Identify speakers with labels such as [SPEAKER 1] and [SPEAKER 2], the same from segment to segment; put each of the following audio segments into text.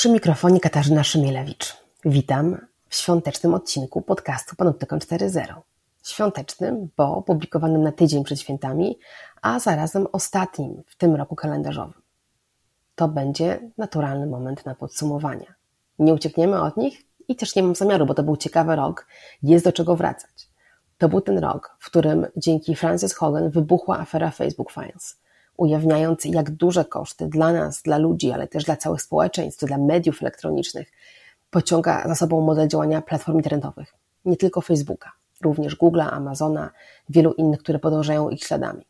[SPEAKER 1] Przy mikrofonie Katarzyna Szymielewicz. Witam w świątecznym odcinku podcastu Panoptykon 4.0. Świątecznym, bo opublikowanym na tydzień przed świętami, a zarazem ostatnim w tym roku kalendarzowym. To będzie naturalny moment na podsumowania. Nie uciekniemy od nich i też nie mam zamiaru, bo to był ciekawy rok, jest do czego wracać. To był ten rok, w którym dzięki Frances Hogan wybuchła afera Facebook Files, ujawniając jak duże koszty dla nas, dla ludzi, ale też dla całych społeczeństw, dla mediów elektronicznych pociąga za sobą model działania platform internetowych. Nie tylko Facebooka, również Google'a, Amazona, wielu innych, które podążają ich śladami.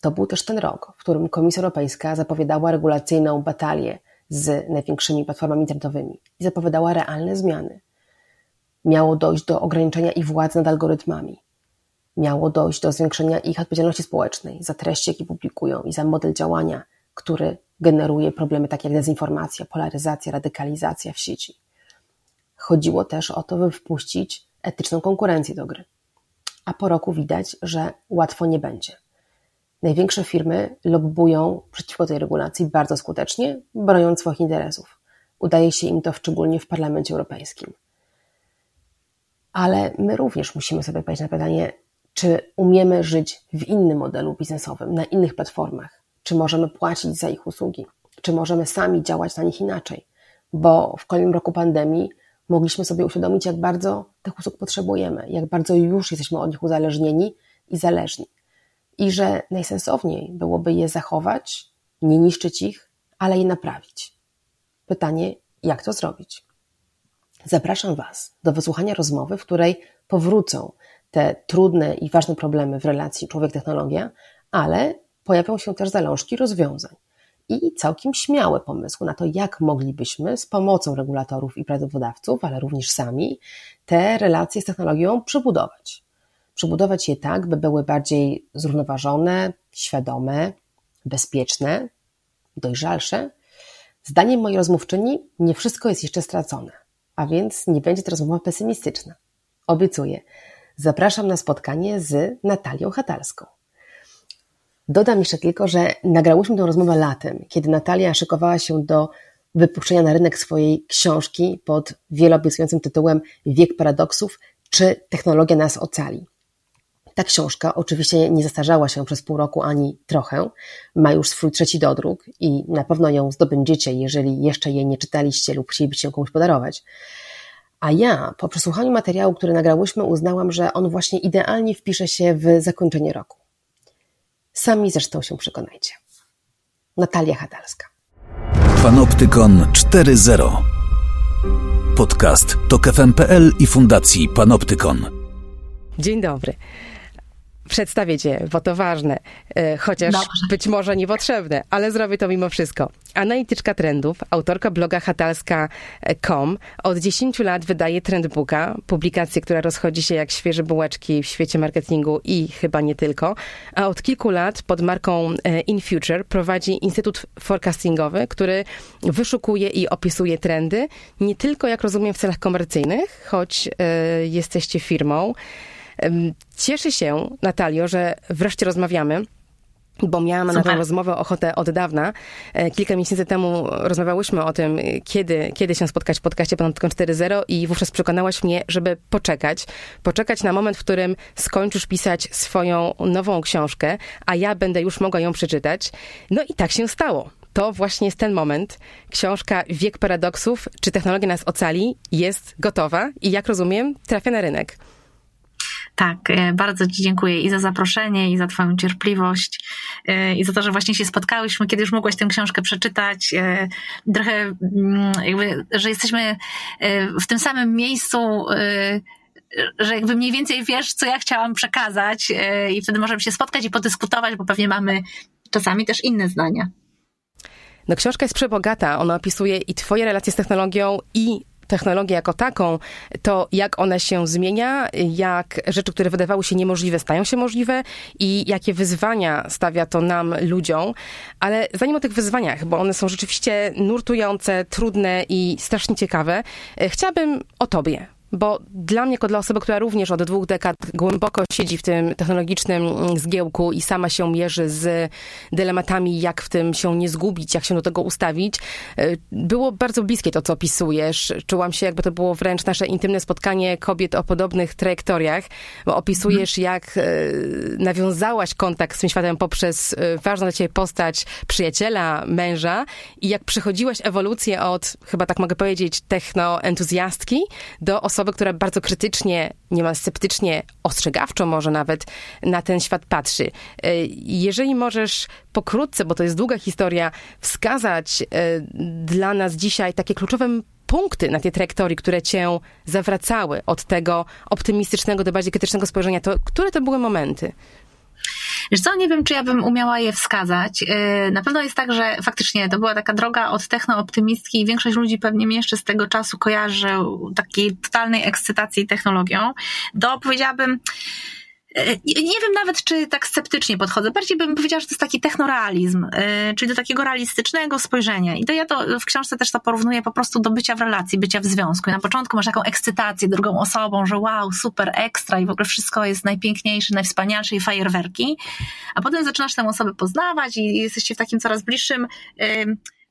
[SPEAKER 1] To był też ten rok, w którym Komisja Europejska zapowiadała regulacyjną batalię z największymi platformami internetowymi i zapowiadała realne zmiany. Miało dojść do ograniczenia ich władzy nad algorytmami. Miało dojść do zwiększenia ich odpowiedzialności społecznej za treści, jakie publikują i za model działania, który generuje problemy takie jak dezinformacja, polaryzacja, radykalizacja w sieci. Chodziło też o to, by wpuścić etyczną konkurencję do gry. A po roku widać, że łatwo nie będzie. Największe firmy lobbują przeciwko tej regulacji bardzo skutecznie, broniąc swoich interesów. Udaje się im to szczególnie w Parlamencie Europejskim. Ale my również musimy sobie odpowiedzieć na pytanie, czy umiemy żyć w innym modelu biznesowym, na innych platformach, czy możemy płacić za ich usługi, czy możemy sami działać na nich inaczej, bo w kolejnym roku pandemii mogliśmy sobie uświadomić, jak bardzo tych usług potrzebujemy, jak bardzo już jesteśmy od nich uzależnieni i zależni i że najsensowniej byłoby je zachować, nie niszczyć ich, ale je naprawić. Pytanie, jak to zrobić? Zapraszam Was do wysłuchania rozmowy, w której powrócą te trudne i ważne problemy w relacji człowiek-technologia, ale pojawią się też zalążki rozwiązań i całkiem śmiałe pomysły na to, jak moglibyśmy z pomocą regulatorów i prawodawców, ale również sami, te relacje z technologią przebudować przebudować je tak, by były bardziej zrównoważone, świadome, bezpieczne, dojrzalsze. Zdaniem mojej rozmówczyni nie wszystko jest jeszcze stracone, a więc nie będzie to rozmowa pesymistyczna. Obiecuję. Zapraszam na spotkanie z Natalią Hatalską. Dodam jeszcze tylko, że nagrałyśmy tę rozmowę latem, kiedy Natalia szykowała się do wypuszczenia na rynek swojej książki pod wieloobiecującym tytułem Wiek paradoksów czy technologia nas ocali. Ta książka oczywiście nie zastarzała się przez pół roku ani trochę. Ma już swój trzeci dodruk i na pewno ją zdobędziecie, jeżeli jeszcze jej nie czytaliście lub chcielibyście ją komuś podarować. A ja po przesłuchaniu materiału, który nagrałyśmy, uznałam, że on właśnie idealnie wpisze się w zakończenie roku. Sami zresztą się przekonajcie. Natalia Hatalska.
[SPEAKER 2] Panoptykon 4.0 Podcast to KFM.pl i Fundacji Panoptykon.
[SPEAKER 1] Dzień dobry przedstawię cię, bo to ważne, e, chociaż Dobrze. być może niepotrzebne, ale zrobię to mimo wszystko. Analityczka trendów, autorka bloga hatalska.com. Od 10 lat wydaje Trendbooka, publikację, która rozchodzi się jak świeże bułeczki w świecie marketingu i chyba nie tylko. A od kilku lat pod marką e, InFuture prowadzi Instytut Forecastingowy, który wyszukuje i opisuje trendy, nie tylko, jak rozumiem, w celach komercyjnych, choć y, jesteście firmą, Cieszę się, Natalio, że wreszcie rozmawiamy bo miałam Super. na tę rozmowę ochotę od dawna. E, kilka miesięcy temu rozmawiałyśmy o tym, kiedy, kiedy się spotkać w podcaście Panoptykon 4.0 i wówczas przekonałaś mnie, żeby poczekać. Poczekać na moment, w którym skończysz pisać swoją nową książkę, a ja będę już mogła ją przeczytać. No i tak się stało. To właśnie jest ten moment. Książka Wiek Paradoksów, czy technologia nas ocali, jest gotowa i jak rozumiem, trafia na rynek.
[SPEAKER 3] Tak, e, bardzo Ci dziękuję i za zaproszenie, i za Twoją cierpliwość, e, i za to, że właśnie się spotkałyśmy, kiedy już mogłaś tę książkę przeczytać. E, trochę mm, jakby, że jesteśmy w tym samym miejscu, że jakby mniej więcej wiesz, co ja chciałam przekazać, i wtedy możemy się spotkać i podyskutować, bo pewnie mamy czasami też inne zdania.
[SPEAKER 1] No, książka jest przebogata. Ona opisuje i Twoje relacje z technologią, i technologię jako taką, to jak ona się zmienia, jak rzeczy, które wydawały się niemożliwe, stają się możliwe i jakie wyzwania stawia to nam, ludziom. Ale zanim o tych wyzwaniach, bo one są rzeczywiście nurtujące, trudne i strasznie ciekawe, e, chciałabym o tobie
[SPEAKER 4] bo dla mnie, jako dla osoby, która również od dwóch dekad głęboko siedzi w tym technologicznym zgiełku i sama się mierzy z dylematami, jak w tym się nie zgubić, jak się do tego ustawić, y, było bardzo bliskie to, co opisujesz. Czułam się, jakby to było wręcz nasze intymne spotkanie kobiet o podobnych trajektoriach, bo opisujesz, mhm. jak y, nawiązałaś kontakt z tym światem poprzez y, ważną dla ciebie postać przyjaciela, męża i jak przechodziłaś ewolucję od, chyba tak mogę powiedzieć, technoentuzjastki do osoby, która bardzo krytycznie, niemal sceptycznie, ostrzegawczo może nawet na ten świat patrzy. E, jeżeli możesz pokrótce, bo to jest długa historia, wskazać e, dla nas dzisiaj takie kluczowe punkty na tej trajektorii, które cię zawracały od tego optymistycznego do bardziej krytycznego spojrzenia, to które to były momenty?
[SPEAKER 3] Wiesz co, nie wiem, czy ja bym umiała je wskazać. Y, na pewno jest tak, że faktycznie to była taka droga od technooptymistki i większość ludzi pewnie mnie jeszcze z tego czasu kojarzy takiej totalnej ekscytacji technologią, do powiedziałabym nie wiem nawet, czy tak sceptycznie podchodzę. Bardziej bym powiedziała, że to jest taki technorealizm, e, czyli do takiego realistycznego spojrzenia. I to ja to w książce też to porównuję po prostu do bycia w relacji, bycia w związku. I na początku masz taką ekscytację drugą osobą, że wow, super, ekstra i w ogóle wszystko jest najpiękniejsze, najwspanialsze i fajerwerki. A potem zaczynasz tę osobę poznawać i jesteście w takim coraz bliższym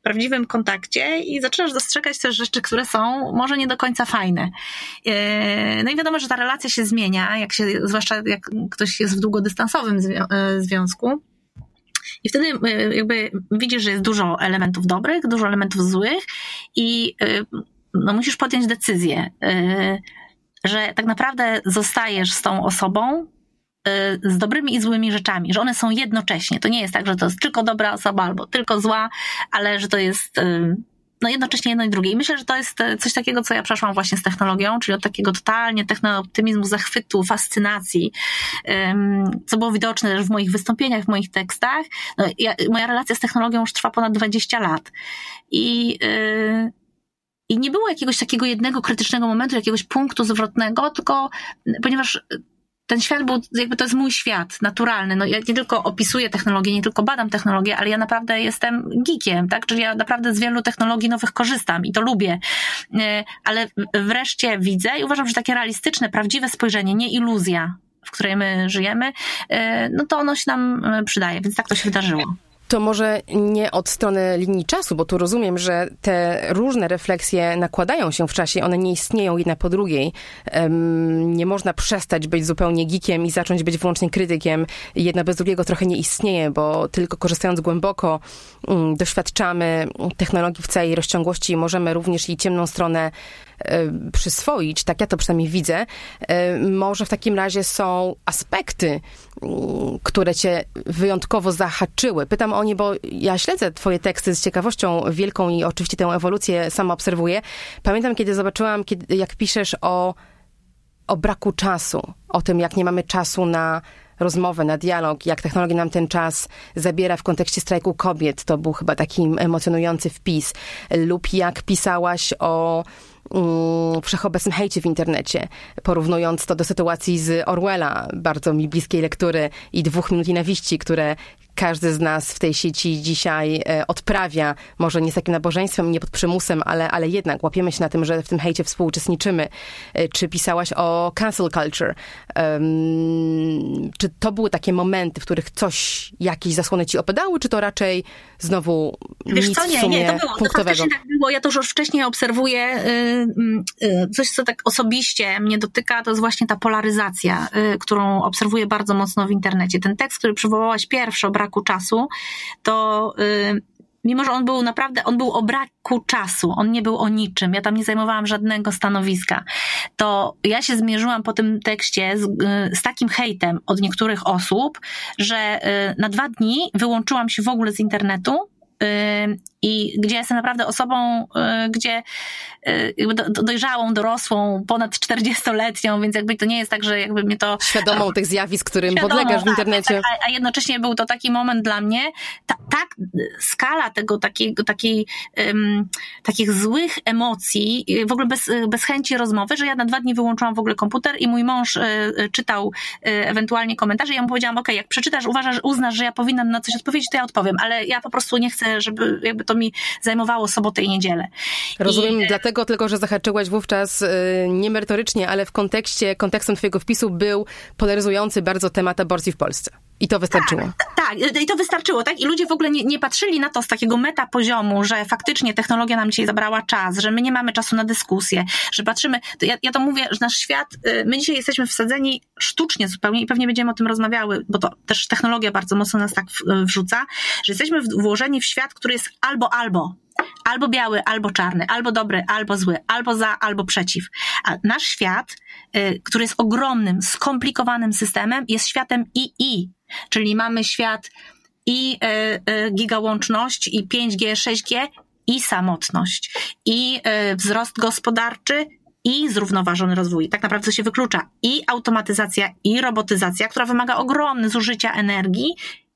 [SPEAKER 3] prawdziwym kontakcie i zaczynasz dostrzegać też rzeczy, które są może nie do końca fajne. E, no i wiadomo, że ta relacja się zmienia, jak się, zwłaszcza jak ktoś jest w długodystansowym e, związku. I wtedy e, jakby widzisz, że jest dużo elementów dobrych, dużo elementów złych i no, musisz podjąć decyzję, że tak naprawdę zostajesz z tą osobą, z dobrymi i złymi rzeczami, że one są jednocześnie. To nie jest tak, że to jest tylko dobra osoba albo tylko zła, ale że to jest y, no jednocześnie jedno i drugie. I myślę, że to jest y, coś takiego, co ja przeszłam właśnie z technologią, czyli od takiego totalnie technooptymizmu, zachwytu, fascynacji, co było widoczne też w moich wystąpieniach, w moich tekstach. No, ja, moja relacja z technologią już trwa ponad 20 lat. I, i nie było jakiegoś takiego jednego krytycznego momentu, jakiegoś punktu zwrotnego, tylko ponieważ ten świat był, jakby to jest mój świat naturalny. No ja nie tylko opisuję technologię, nie tylko badam technologię, ale ja naprawdę jestem geekiem, tak? Czyli ja naprawdę z wielu technologii nowych korzystam i to lubię. E, ale wreszcie widzę i uważam, że takie realistyczne, prawdziwe spojrzenie, nie iluzja, w której my żyjemy, e, no to ono się nam e, przydaje, więc tak to się wydarzyło
[SPEAKER 4] to może nie od strony linii czasu, bo tu rozumiem, że te różne refleksje nakładają się w czasie, one nie istnieją jedna po drugiej. nie można przestać być zupełnie geekiem i zacząć być wyłącznie krytykiem. Jedna bez drugiego trochę nie istnieje, bo tylko korzystając głęboko mm, doświadczamy technologii w całej rozciągłości i możemy również jej ciemną stronę przyswoić, tak ja to przynajmniej widzę, e, może w takim razie są aspekty, które cię wyjątkowo zahaczyły. Pytam o nie, bo ja śledzę twoje teksty z ciekawością wielką i oczywiście tę ewolucję sama obserwuję. Pamiętam, kiedy zobaczyłam, kiedy, jak piszesz o, o braku czasu, o tym, jak nie mamy czasu na rozmowę, na dialog, jak technologia nam ten czas zabiera w kontekście strajku kobiet. To był chyba taki emocjonujący wpis. Lub jak pisałaś o wszechobecnym hejcie w internecie, porównując to do sytuacji z Orwella, bardzo mi bliskiej lektury i dwóch minut nienawiści, które każdy z nas w tej sieci dzisiaj e, odprawia, może nie z takim nabożeństwem, nie pod przymusem, ale, ale jednak łapiemy się na tym, że w tym hejcie współuczestniczymy. E, czy pisałaś o cancel culture? Um, czy to były takie momenty, w których coś, jakieś zasłony ci opadały, czy to raczej znowu Wiesz nic co, nie, nie, to było, punktowego?
[SPEAKER 3] To tak było. Ja to już wcześniej obserwuję. Y, y, coś, co tak osobiście mnie dotyka, to jest właśnie ta polaryzacja, y, którą obserwuję bardzo mocno w internecie. Ten tekst, który przywołałaś pierwszy, braku czasu, to y, mimo że on był naprawdę, on był o braku czasu, on nie był o niczym, ja tam nie zajmowałam żadnego stanowiska, to ja się zmierzyłam po tym tekście z, y, z takim hejtem od niektórych osób, że y, na dwa dni wyłączyłam się w ogóle z internetu i gdzie jestem naprawdę osobą, y, gdzie y, dojrzałą, dorosłą, ponad 40-letnią, więc jakby to nie jest tak, że jakby mnie to...
[SPEAKER 4] Świadomą tych zjawisk, którym podlegasz w tak, internecie. Tak,
[SPEAKER 3] a, a, jednocześnie był to taki moment dla mnie, ta, tak, skala tego takiego, takiej, um, takich złych emocji, w ogóle bez, bez chęci rozmowy, że ja na dwa dni wyłączyłam w ogóle komputer i mój mąż y, y czytał y, ewentualnie komentarze i ja mu powiedziałam, ok, jak przeczytasz, uważasz, uznasz, że ja powinnam na coś odpowiedzieć, to ja odpowiem, ale ja po prostu nie chcę, żeby jakby to mi zajmowało sobotę i niedzielę.
[SPEAKER 4] Rozumiem, I... dlatego tylko, że zahaczyłaś wówczas y, niemerytorycznie, ale w kontekście, kontekstem twojego wpisu był polaryzujący bardzo temat aborcji w Polsce. I to wystarczyło.
[SPEAKER 3] Tak, tak, i to wystarczyło, tak? I ludzie w ogóle nie, nie patrzyli na to z takiego meta poziomu, że faktycznie technologia nam dzisiaj zabrała czas, że my nie mamy czasu na dyskusję, że patrzymy, to ja, ja to mówię, że nasz świat, y, my dzisiaj jesteśmy wsadzeni sztucznie zupełnie i pewnie będziemy o tym rozmawiały, bo to też technologia bardzo mocno nas tak wrzuca, że jesteśmy włożeni w świat, który jest albo albo, albo biały, albo czarny, albo dobry, albo zły, albo za, albo przeciw. A nasz świat, y, który jest ogromnym, skomplikowanym systemem, jest światem II, czyli mamy świat i y, y, gigałączność, i 5G, 6G, i samotność, i wzrost gospodarczy, i zrównoważony rozwój. Tak naprawdę się wyklucza i automatyzacja, i robotyzacja, która wymaga ogromnego zużycia energii,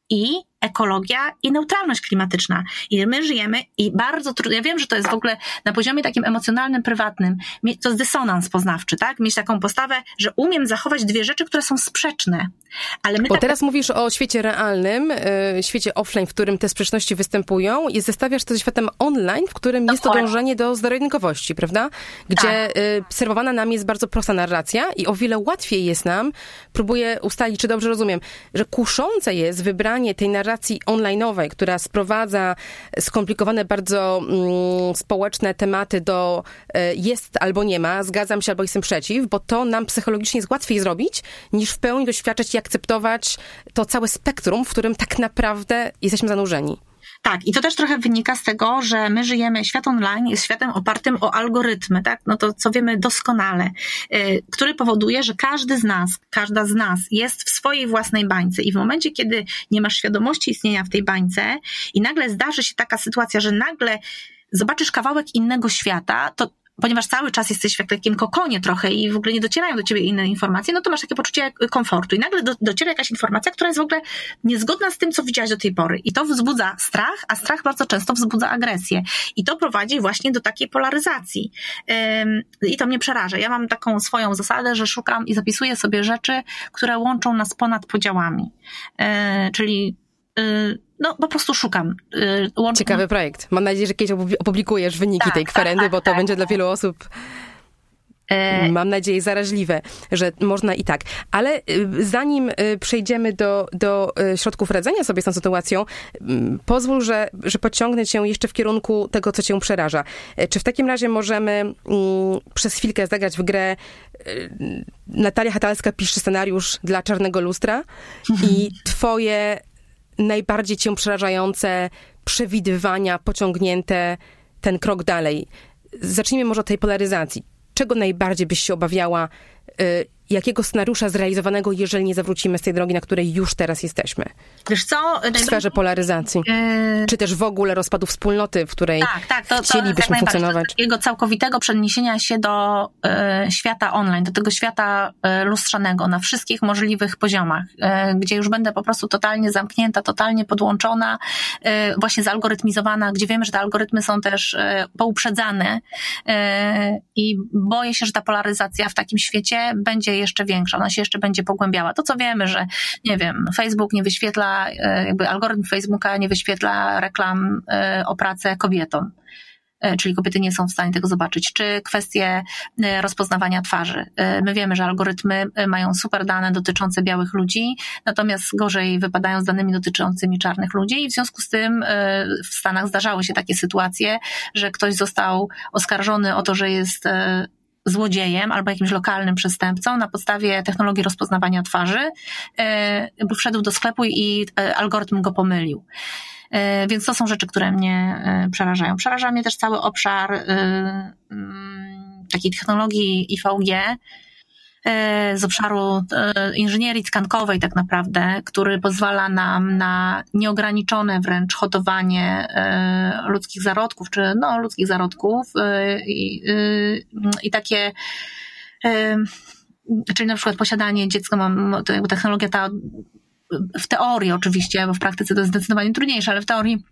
[SPEAKER 3] i ekologia i neutralność klimatyczna. I my żyjemy i bardzo trudno, ja wiem, że to jest w ogóle na poziomie takim emocjonalnym, prywatnym, to jest dysonans poznawczy, tak? Mieć taką postawę, że umiem zachować dwie rzeczy, które są sprzeczne.
[SPEAKER 4] Ale my Bo tak... teraz mówisz o świecie realnym, yy, świecie offline, w którym te sprzeczności występują i zestawiasz to ze światem online, w którym Dokładnie. jest to dążenie do zero-jedynkowości, prawda? Gdzie tak. yy, serwowana nam jest bardzo prosta narracja i o wiele łatwiej jest nam, próbuję ustalić, czy dobrze rozumiem, że kuszące jest wybranie tej narracji narracji online'owej, która sprowadza skomplikowane bardzo mm, społeczne tematy do e, jest albo nie ma, zgadzam się albo jestem przeciw, bo to nam psychologicznie jest łatwiej zrobić, niż w pełni doświadczać i akceptować to całe spektrum, w którym tak naprawdę jesteśmy zanurzeni.
[SPEAKER 3] Tak, i to też trochę wynika z tego, że my żyjemy, świat online jest światem opartym o algorytmy, tak? No to co wiemy doskonale, yy, który powoduje, że każdy z nas, każda z nas jest w swojej własnej bańce i w momencie, kiedy nie masz świadomości istnienia w tej bańce i nagle zdarzy się taka sytuacja, że nagle zobaczysz kawałek innego świata, to ponieważ cały czas jesteś w takim kokonie trochę i w ogóle nie docierają do ciebie inne informacje, no to masz takie poczucie komfortu i nagle do, dociera jakaś informacja, która jest w ogóle niezgodna z tym, co widziałaś do tej pory. I to wzbudza strach, a strach bardzo często wzbudza agresję. I to prowadzi właśnie do takiej polaryzacji. Ym, I to mnie przeraża. Ja mam taką swoją zasadę, że szukam i zapisuję sobie rzeczy, które łączą nas ponad podziałami. Yy, czyli yy, no po prostu szukam.
[SPEAKER 4] Y, Ciekawy projekt. Mam nadzieję, że kiedyś opublikujesz wyniki tak, tej tak, kwerendy, tak, bo to tak. będzie dla wielu osób e, Mam nadzieję zaraźliwe, że można i tak. Ale y, zanim y, przejdziemy do, do środków radzenia sobie z tą sytuacją, pozwól, że, że podciągnę cię jeszcze w kierunku tego, co cię przeraża. E, czy w takim razie możemy mm, przez chwilkę zagrać w grę Natalia Hatalska pisze scenariusz dla Czarnego Lustra i twoje najbardziej cię przerażające przewidywania pociągnięte ten krok dalej? Zacznijmy może od tej polaryzacji. Czego najbardziej byś się obawiała y, jakiego scenariusza zrealizowanego, jeżeli nie zawrócimy z tej drogi, na której już teraz jesteśmy?
[SPEAKER 3] Wiesz co?
[SPEAKER 4] W sferze polaryzacji. Yy... Czy też w ogóle rozpadu wspólnoty, w której tak, tak, to, chcielibyśmy to funkcjonować?
[SPEAKER 3] Takiego całkowitego przeniesienia się do y, świata online, do tego świata y, lustrzanego na wszystkich możliwych poziomach, y, gdzie już będę po prostu totalnie zamknięta, totalnie podłączona, właśnie zalgorytmizowana, gdzie wiemy, że te algorytmy są też pouprzedzane i boję się, że ta polaryzacja w takim świecie będzie jeszcze większa, ona się jeszcze będzie pogłębiała. To co wiemy, że nie wiem, Facebook nie wyświetla, e, jakby algorytm Facebooka nie wyświetla reklam e, o pracę kobietom e, czyli kobiety nie są w stanie tego zobaczyć, czy kwestie rozpoznawania twarzy. My wiemy, że algorytmy mają super dane dotyczące białych ludzi, natomiast gorzej wypadają z danymi dotyczącymi czarnych ludzi i w związku z tym w Stanach zdarzały się takie sytuacje, że ktoś został oskarżony o to, że jest złodziejem albo jakimś lokalnym przestępcą na podstawie technologii rozpoznawania twarzy, e, bo wszedł do sklepu i e, algorytm go pomylił. E, więc to są rzeczy, które mnie przerażają. Przeraża mnie też cały obszar takiej technologii IVG, z obszaru e, inżynierii tkankowej tak naprawdę, który pozwala nam na nieograniczone wręcz hodowanie e, ludzkich zarodków, czy no, ludzkich zarodków i, i takie czyli na przykład posiadanie dziecka, technologia ta w teorii oczywiście, bo w praktyce to jest zdecydowanie trudniejsze, ale w teorii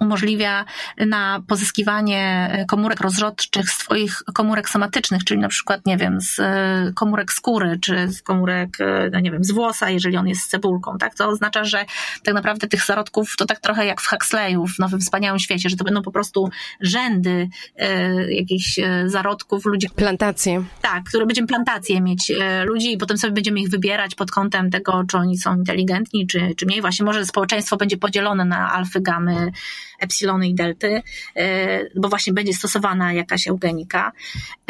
[SPEAKER 3] umożliwia na pozyskiwanie komórek rozrodczych z twoich komórek somatycznych, czyli na przykład, nie wiem, z e, komórek skóry, czy z komórek, e, no nie wiem, z włosa, jeżeli on jest z cebulką, tak? To oznacza, że tak naprawdę tych zarodków to tak trochę jak w Huxleyu, w Nowym Wspaniałym Świecie, że to będą po prostu rzędy e, jakichś e, zarodków ludzi.
[SPEAKER 4] Plantacje.
[SPEAKER 3] Tak, które będziemy plantacje mieć e, ludzi i potem sobie będziemy ich wybierać pod kątem tego, czy oni są inteligentni, czy, czy mniej. Właśnie może społeczeństwo będzie podzielone na alfy, gamy, epsilony i delty, e, bo właśnie będzie stosowana jakaś eugenika,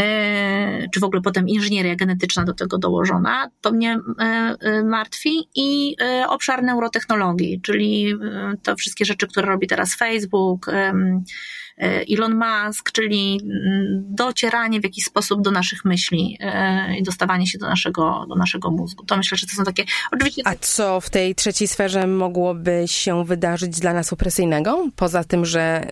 [SPEAKER 3] e, czy w ogóle potem inżynieria genetyczna do tego dołożona, to mnie e, martwi i obszar neurotechnologii, czyli to wszystkie rzeczy, które robi teraz Facebook, Elon Musk, czyli mm, docieranie w jakiś sposób do naszych myśli e, i dostawanie się do naszego, do naszego mózgu. To myślę, że to są takie.
[SPEAKER 4] Oczywiście... A co w tej trzeciej sferze mogłoby się wydarzyć dla nas opresyjnego? Poza tym, że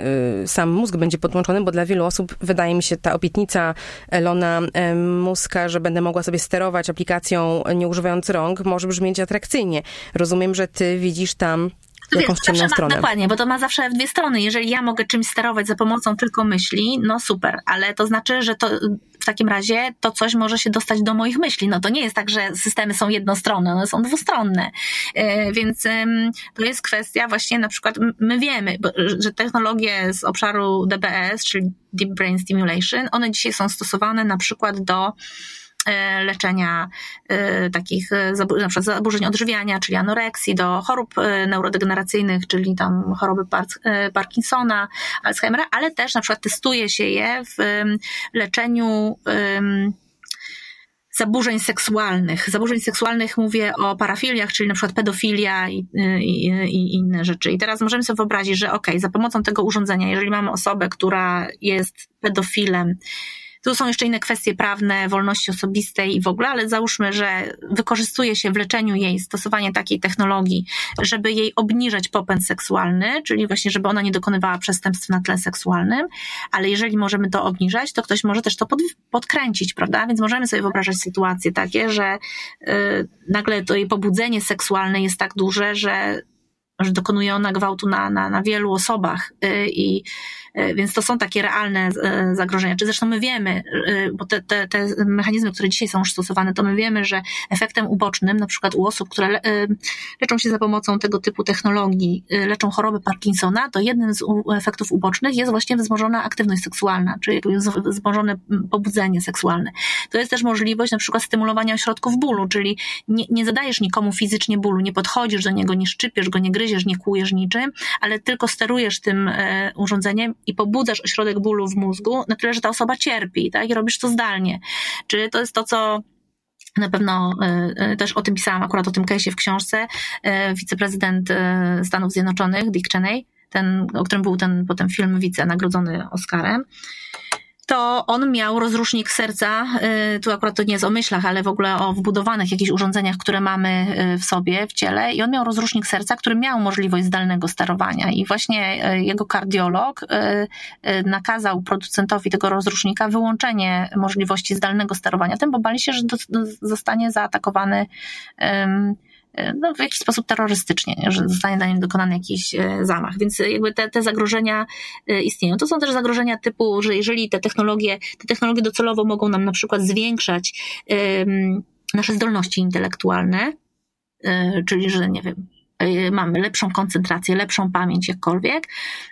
[SPEAKER 4] y, sam mózg będzie podłączony, bo dla wielu osób wydaje mi się ta obietnica Elona y, Muska, że będę mogła sobie sterować aplikacją nie używając rąk, może brzmieć atrakcyjnie. Rozumiem, że ty widzisz tam jakąś ciemną ma, stronę.
[SPEAKER 3] Dokładnie, bo to ma zawsze dwie strony. Jeżeli ja mogę czymś sterować za pomocą tylko myśli, no super, ale to znaczy, że to w takim razie to coś może się dostać do moich myśli. No to nie jest tak, że systemy są jednostronne, one są dwustronne. E, więc to jest kwestia właśnie na przykład, my wiemy, że technologie z obszaru DBS, czyli Deep Brain Stimulation, one dzisiaj są stosowane na przykład do leczenia e, takich e, na przykład zaburzeń odżywiania, czyli anoreksji, do chorób neurodegeneracyjnych, czyli tam choroby Parkinsona, Alzheimera, ale też na przykład testuje się je w leczeniu zaburzeń seksualnych. Zaburzeń seksualnych mówię o parafiliach, czyli na przykład pedofilia i, i, i inne rzeczy. I teraz możemy sobie wyobrazić, że ok, za pomocą tego urządzenia, jeżeli mamy osobę, która jest pedofilem, tu są jeszcze inne kwestie prawne, wolności osobistej i w ogóle, ale załóżmy, że wykorzystuje się w leczeniu jej stosowanie takiej technologii, żeby jej obniżać popęd seksualny, czyli właśnie, żeby ona nie dokonywała przestępstw na tle seksualnym, ale jeżeli możemy to obniżać, to ktoś może też to pod, podkręcić, prawda? Więc możemy sobie wyobrażać sytuacje takie, że yy, nagle to jej pobudzenie seksualne jest tak duże, że że dokonuje ona gwałtu na, na, na wielu osobach y, i E, więc to są takie realne e, zagrożenia. Czy zresztą my wiemy, bo te, te, te mechanizmy, które dzisiaj są już stosowane, to my wiemy, że efektem ubocznym, na przykład u osób, które leczą się za pomocą tego typu technologii, leczą choroby Parkinsona, to jednym z efektów ubocznych jest właśnie wzmożona aktywność seksualna, czyli wzmożone pobudzenie seksualne. To jest też możliwość na przykład stymulowania ośrodków bólu, czyli nie, nie zadajesz nikomu fizycznie bólu, nie podchodzisz do niego, nie szczypiesz go, nie gryziesz, nie kłujesz niczym, ale tylko sterujesz tym urządzeniem i pobudzasz ośrodek bólu w mózgu, na tyle, że ta osoba cierpi, tak? I robisz to zdalnie. Czy to jest to, co na pewno y, y, też o tym pisałam, akurat o tym case'ie w książce. Wiceprezydent Stanów Zjednoczonych, Dick Cheney, ten, o którym był ten potem film wice nagrodzony Oscarem to on miał rozrusznik serca, y, tu akurat to nie jest o myślach, ale w ogóle o wbudowanych jakichś urządzeniach, które mamy y, w sobie, w ciele. I on miał rozrusznik serca, który miał możliwość zdalnego sterowania. I właśnie y, jego kardiolog nakazał producentowi tego rozrusznika wyłączenie możliwości zdalnego sterowania tym, bo bali się, że zostanie zaatakowany E, no, w jakiś sposób terrorystycznie, nie? że zostanie na nim dokonany jakiś e, zamach. Więc jakby te, te zagrożenia e, istnieją. To są też zagrożenia typu, że jeżeli te technologie, te technologie docelowo mogą nam na przykład zwiększać um, nasze zdolności intelektualne, czyli że nie wiem, mamy lepszą koncentrację, lepszą pamięć, jakkolwiek.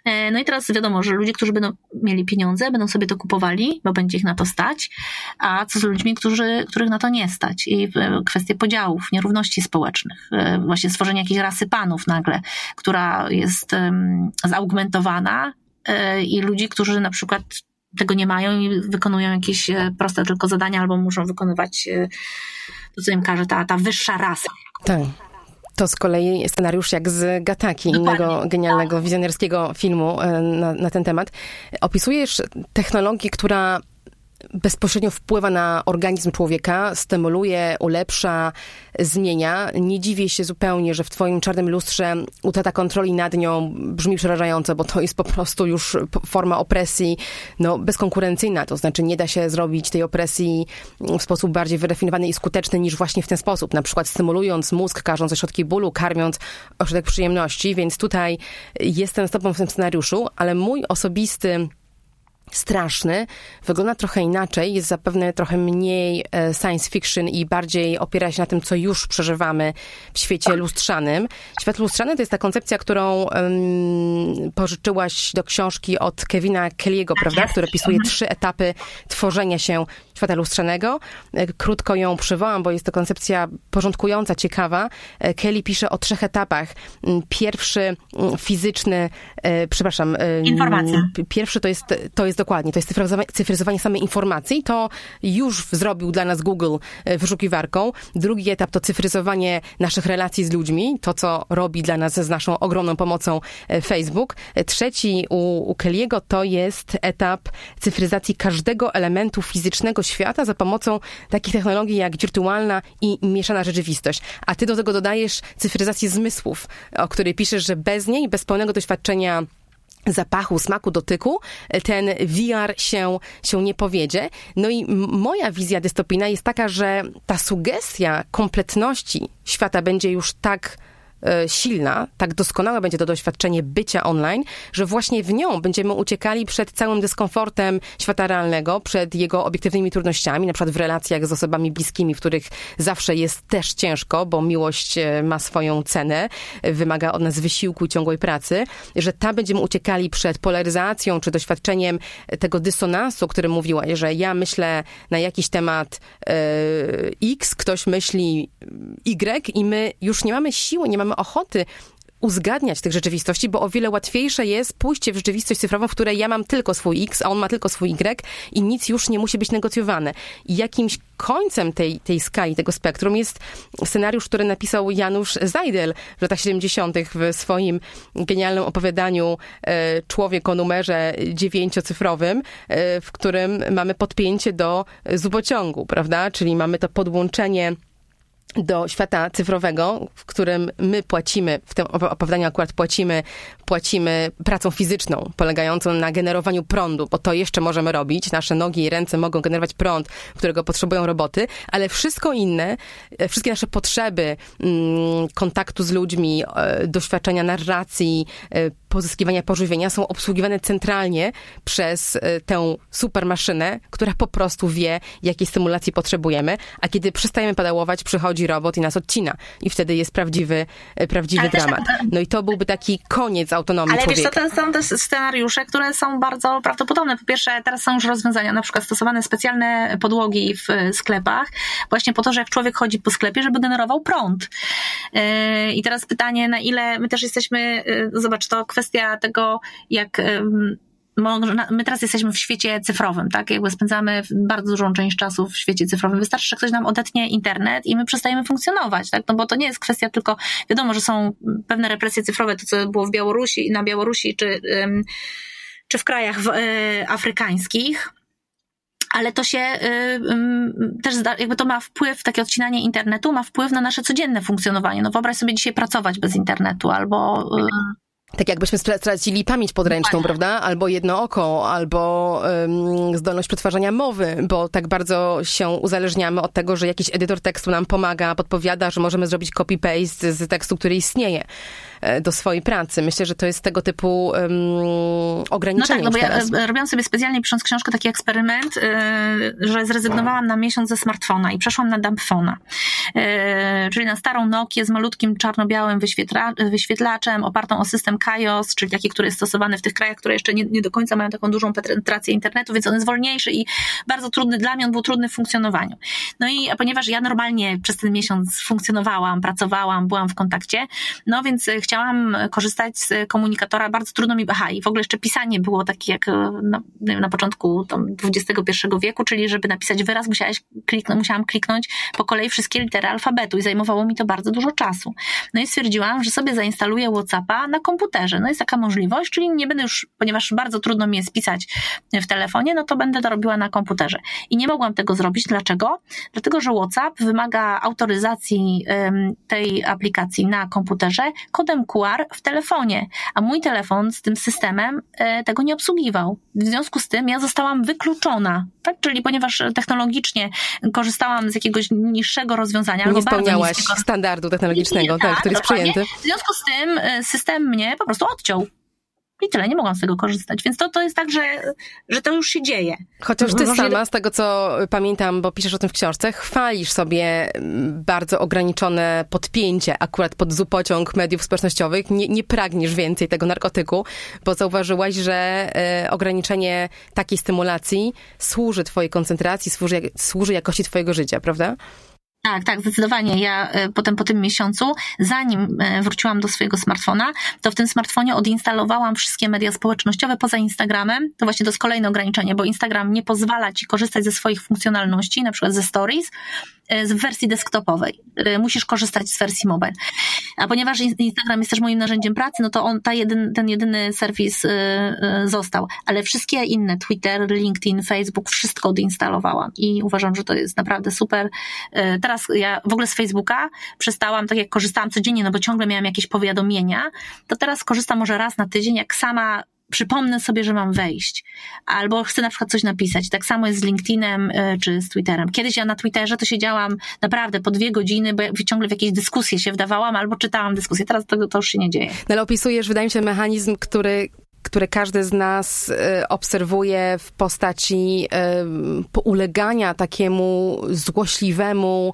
[SPEAKER 3] Y, no i teraz wiadomo, że ludzie, którzy będą mieli pieniądze, będą sobie to kupowali, bo będzie ich na to stać, a co z ludźmi, którzy, których na to nie stać? I kwestie podziałów, nierówności społecznych, y, właśnie stworzenie jakiejś rasy panów nagle, która jest zaugmentowana i ludzi, którzy na przykład tego nie mają i wykonują jakieś proste tylko zadania albo muszą wykonywać to, co im każe ta, ta wyższa rasa.
[SPEAKER 4] Tak. To z kolei scenariusz jak z Gataki, innego genialnego, wizjonerskiego filmu e, na, na ten temat. Opisujesz technologię, która bezpośrednio wpływa na organizm człowieka, stymuluje, ulepsza, zmienia. Nie dziwię się zupełnie, że w twoim czarnym lustrze utrata kontroli nad nią brzmi przerażająco, bo to jest po prostu już forma opresji no, bezkonkurencyjna. To znaczy nie da się zrobić tej opresji w sposób bardziej wyrafinowany i skuteczny niż właśnie w ten sposób. Na przykład stymulując mózg, każąc ośrodki bólu, karmiąc ośrodek przyjemności. Więc tutaj jestem z tobą w tym scenariuszu, ale mój osobisty straszny, wygląda trochę inaczej, jest zapewne trochę mniej e, science fiction i bardziej opiera się na tym, co już przeżywamy w świecie lustrzanym. Świat lustrzany to jest ta koncepcja, którą um, pożyczyłaś do książki od Kevina Kelly'ego, prawda, który opisuje trzy etapy tworzenia się świata lustrzanego. E, krótko ją przywołam, bo jest to koncepcja porządkująca, ciekawa. E, Kelly pisze o trzech etapach. Mm, pierwszy mm, fizyczny, przepraszam.
[SPEAKER 3] Informacja.
[SPEAKER 4] Pierwszy to jest, to jest dokładnie, to jest cyfryzowanie, cyfryzowanie samej informacji. To już zrobił dla nas Google e, wyszukiwarką. Drugi etap to cyfryzowanie naszych relacji z ludźmi, to co robi dla nas z naszą ogromną pomocą e, Facebook. E, trzeci u, u Kelly'ego to jest etap cyfryzacji każdego elementu fizycznego świata za pomocą takich technologii jak wirtualna i mieszana rzeczywistość. A ty do tego dodajesz cyfryzację zmysłów, o której piszesz, że bez niej, bez pełnego doświadczenia zapachu, smaku, dotyku, ten VR się, się nie powiedzie. No i moja wizja dystopijna jest taka, że ta sugestia kompletności świata będzie już tak silna, tak doskonałe będzie to doświadczenie bycia online, że właśnie w nią będziemy uciekali przed całym dyskomfortem świata realnego, przed jego obiektywnymi trudnościami, na przykład w relacjach z osobami bliskimi, w których zawsze jest też ciężko, bo miłość e, ma swoją cenę, wymaga od nas wysiłku i ciągłej pracy, że tam będziemy uciekali przed polaryzacją czy doświadczeniem tego dysonansu, o którym mówiłaś, że ja myślę na jakiś temat e, X, ktoś myśli Y i my już nie mamy siły, nie mamy ochoty uzgadniać tych rzeczywistości, bo o wiele łatwiejsze jest pójście w rzeczywistość cyfrową, w której ja mam tylko swój X, a on ma tylko swój Y i nic już nie musi być negocjowane. I jakimś końcem tej, tej skali, tego spektrum jest scenariusz, który napisał Janusz Zajdel w latach 70. w swoim genialnym opowiadaniu e, Człowiek o numerze dziewięciocyfrowym, e, w którym mamy podpięcie do zubociągu, prawda? Czyli mamy to podłączenie do świata cyfrowego, w którym my płacimy, w tym opowiadaniu akurat płacimy, płacimy pracą fizyczną, polegającą na generowaniu prądu, bo to jeszcze możemy robić. Nasze nogi i ręce mogą generować prąd, którego potrzebują roboty, ale wszystko inne, e, wszystkie nasze potrzeby mm, kontaktu z ludźmi, e, doświadczenia narracji, e, pozyskiwania pożywienia są obsługiwane centralnie przez tę super maszynę, która po prostu wie, jakiej stymulacji potrzebujemy, a kiedy przestajemy pedałować, przychodzi robot i nas odcina. I wtedy jest prawdziwy, e, prawdziwy dramat. No i to byłby taki koniec autonomii
[SPEAKER 3] Ale
[SPEAKER 4] człowieka.
[SPEAKER 3] Ale wiesz co, to są też scenariusze, które są bardzo prawdopodobne. Po pierwsze, teraz są już rozwiązania, na przykład stosowane specjalne podłogi w e, sklepach, właśnie po to, że jak człowiek chodzi po sklepie, żeby generował prąd. I teraz pytanie, na ile my też jesteśmy, zobacz, to kwestia tego, jak my teraz jesteśmy w świecie cyfrowym, tak? Jakby spędzamy bardzo dużą część czasu w świecie cyfrowym. Wystarczy, że ktoś nam odetnie internet i my przestajemy funkcjonować, tak? No bo to nie jest kwestia tylko, wiadomo, że są pewne represje cyfrowe, to co było w Białorusi, na Białorusi, czy, czy w krajach e, afrykańskich, ale to się też jakby to ma wpływ, takie odcinanie internetu ma wpływ na nasze codzienne funkcjonowanie. No wyobraź sobie dzisiaj pracować bez internetu albo
[SPEAKER 4] tak jakbyśmy stracili pamięć podręczną, prawda? Albo jedno oko, albo um, zdolność przetwarzania mowy, bo tak bardzo się uzależniamy od tego, że jakiś edytor tekstu nam pomaga, podpowiada, że możemy zrobić copy-paste z tekstu, który istnieje. E, do swojej pracy. Myślę, że to jest tego typu um, ograniczenie.
[SPEAKER 3] No tak, no bo ja robiłam sobie specjalnie pisząc książkę taki eksperyment, yy, że zrezygnowałam na miesiąc ze smartfona i przeszłam na dumbfona. Czyli na starą Nokię z malutkim czarno-białym wyświetla wyświetlaczem opartą o system KaiOS, czyli taki, który jest stosowany w tych krajach, które jeszcze nie, nie do końca mają taką dużą penetrację internetu, więc on jest wolniejszy i bardzo trudny dla mnie, on był trudny w funkcjonowaniu. No i ponieważ ja normalnie przez ten miesiąc funkcjonowałam, pracowałam, byłam w kontakcie, no więc chciałam korzystać z komunikatora, bardzo trudno mi, aha, i w ogóle jeszcze pisanie było takie jak na, na początku tam, XXI wieku, czyli żeby napisać wyraz, musiałaś kliknąć, musiałam kliknąć po kolei wszystkie litery alfabetu i zajmowało mi to bardzo dużo czasu. No i stwierdziłam, że sobie zainstaluję WhatsAppa na komputerze. No jest taka możliwość, czyli nie będę już, ponieważ bardzo trudno mi jest pisać w telefonie, no to będę to robiła na komputerze. I nie mogłam tego zrobić. Dlaczego? Dlatego, że WhatsApp wymaga autoryzacji tej aplikacji na komputerze kodem QR w telefonie, a mój telefon z tym systemem e, tego nie obsługiwał. W związku z tym ja zostałam wykluczona, tak? Czyli ponieważ technologicznie korzystałam z jakiegoś niższego rozwiązania.
[SPEAKER 4] Nie spełniałaś standardu technologicznego, tak, tak, który jest przyjęty.
[SPEAKER 3] W związku z tym e, system mnie po prostu odciął. I tyle, nie mogłam z tego korzystać. Więc to, to jest tak, że, że to już się dzieje.
[SPEAKER 4] Chociaż ty sama, z tego co pamiętam, bo piszesz o tym w książce, chwalisz sobie mm, bardzo ograniczone podpięcie akurat pod zupociąg mediów społecznościowych. Nie, nie pragniesz więcej tego narkotyku, bo zauważyłaś, że e, ograniczenie takiej stymulacji służy twojej koncentracji, służy, służy jakości twojego życia, prawda?
[SPEAKER 3] Tak, tak, zdecydowanie. Ja e, potem po tym miesiącu, zanim e, wróciłam do swojego smartfona, to w tym smartfonie odinstalowałam wszystkie media społecznościowe poza Instagramem. To właśnie to jest kolejne ograniczenie, bo Instagram nie pozwala ci korzystać ze swoich funkcjonalności, na przykład ze stories, E, w wersji desktopowej. Musisz korzystać z wersji mobile. A ponieważ Instagram jest też moim narzędziem pracy, no to on, ta ten jedyny serwis został. Ale wszystkie inne, Twitter, LinkedIn, Facebook, wszystko odinstalowałam i uważam, że to jest naprawdę super. Teraz ja w ogóle z Facebooka przestałam, tak jak korzystałam codziennie, no bo ciągle miałam jakieś powiadomienia, to teraz korzystam może raz na tydzień, jak sama przypomnę sobie, że mam wejść, albo chcę na przykład coś napisać. Tak samo jest z LinkedInem e, czy z Twitterem. Kiedyś ja na Twitterze to siedziałam naprawdę po dwie godziny, bo ciągle w jakieś dyskusje się wdawałam albo czytałam dyskusje. Teraz to, to już się nie dzieje.
[SPEAKER 4] No ale opisujesz, wydaje mi się, mechanizm, który które każdy z nas e, obserwuje w postaci e, ulegania takiemu złośliwemu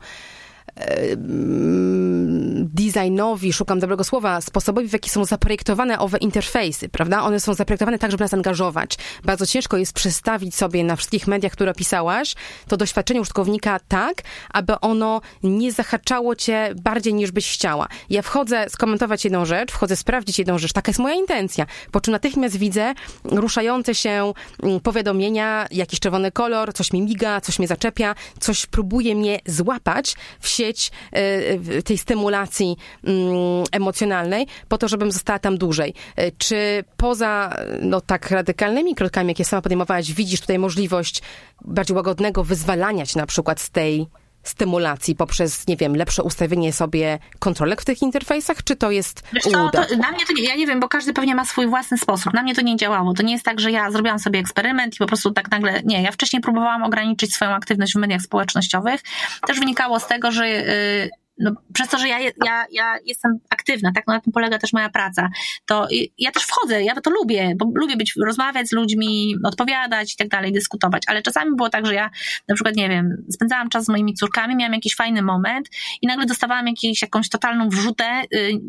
[SPEAKER 4] designowi, szukam dobrego słowa, sposobowi, w jaki są zaprojektowane owe interfejsy, prawda? One są zaprojektowane tak, żeby nas angażować. Bardzo ciężko jest przestawić sobie na wszystkich mediach, które opisałaś, to doświadczenie użytkownika tak, aby ono nie zahaczało cię bardziej niż byś chciała. Ja wchodzę skomentować jedną rzecz, wchodzę sprawdzić jedną rzecz, taka jest moja intencja, po czym natychmiast widzę ruszające się mm, powiadomienia, jakiś czerwony kolor, coś mi miga, coś mnie zaczepia, coś próbuje mnie złapać w sieć e, tej stymulacji mm, emocjonalnej, po to, żebym została tam dłużej. E, czy poza no, tak radykalnymi krokami, jakie sama podejmowałaś, widzisz tutaj możliwość bardziej łagodnego wyzwalania się na przykład z tej stymulacji poprzez, nie wiem, lepsze ustawienie sobie kontrolek w tych interfejsach, czy to jest
[SPEAKER 3] Wiesz co, to, na mnie to nie, ja nie wiem, bo każdy pewnie ma swój własny sposób. Na mnie to nie działało. To nie jest tak, że ja zrobiłam sobie eksperyment i po prostu tak nagle, nie, ja wcześniej próbowałam ograniczyć swoją aktywność w mediach społecznościowych. Też wynikało z tego, że yy, no, przez to, że ja, ja, ja jestem aktywna, tak, no na tym polega też moja praca, to ja też wchodzę, ja to lubię, bo lubię być, rozmawiać z ludźmi, odpowiadać i tak dalej, dyskutować, ale czasami było tak, że ja na przykład, nie wiem, spędzałam czas z moimi córkami, miałam jakiś fajny moment i nagle dostawałam jakąś totalną wrzutę, yy,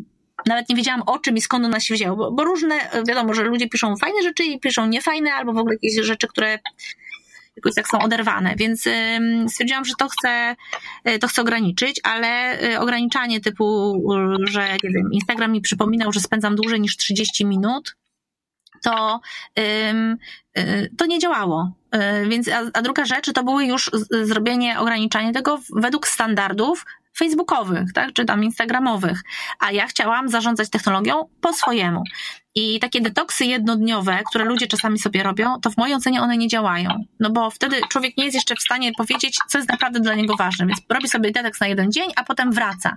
[SPEAKER 3] nawet nie wiedziałam o czym i skąd ona się wzięła, bo, bo, różne, wiadomo, że ludzie piszą fajne rzeczy i piszą niefajne, albo w ogóle jakieś rzeczy, które jakoś tak są oderwane, więc stwierdziłam, że to chcę, y, to chcę ograniczyć, ale y, ograniczanie typu, że nie wiem, Instagram mi przypominał, że spędzam dłużej niż 30 minut, to, y, to nie działało. Więc, a, a druga rzecz, to były już zrobienie, ograniczanie tego według standardów facebookowych, tak, czy tam instagramowych, a ja chciałam zarządzać technologią po swojemu. I takie detoksy jednodniowe, które ludzie czasami sobie robią, to w mojej ocenie one nie działają. No bo wtedy człowiek nie jest jeszcze w stanie powiedzieć, co jest naprawdę dla niego ważne. Więc robi sobie detoks na jeden dzień, a potem wraca.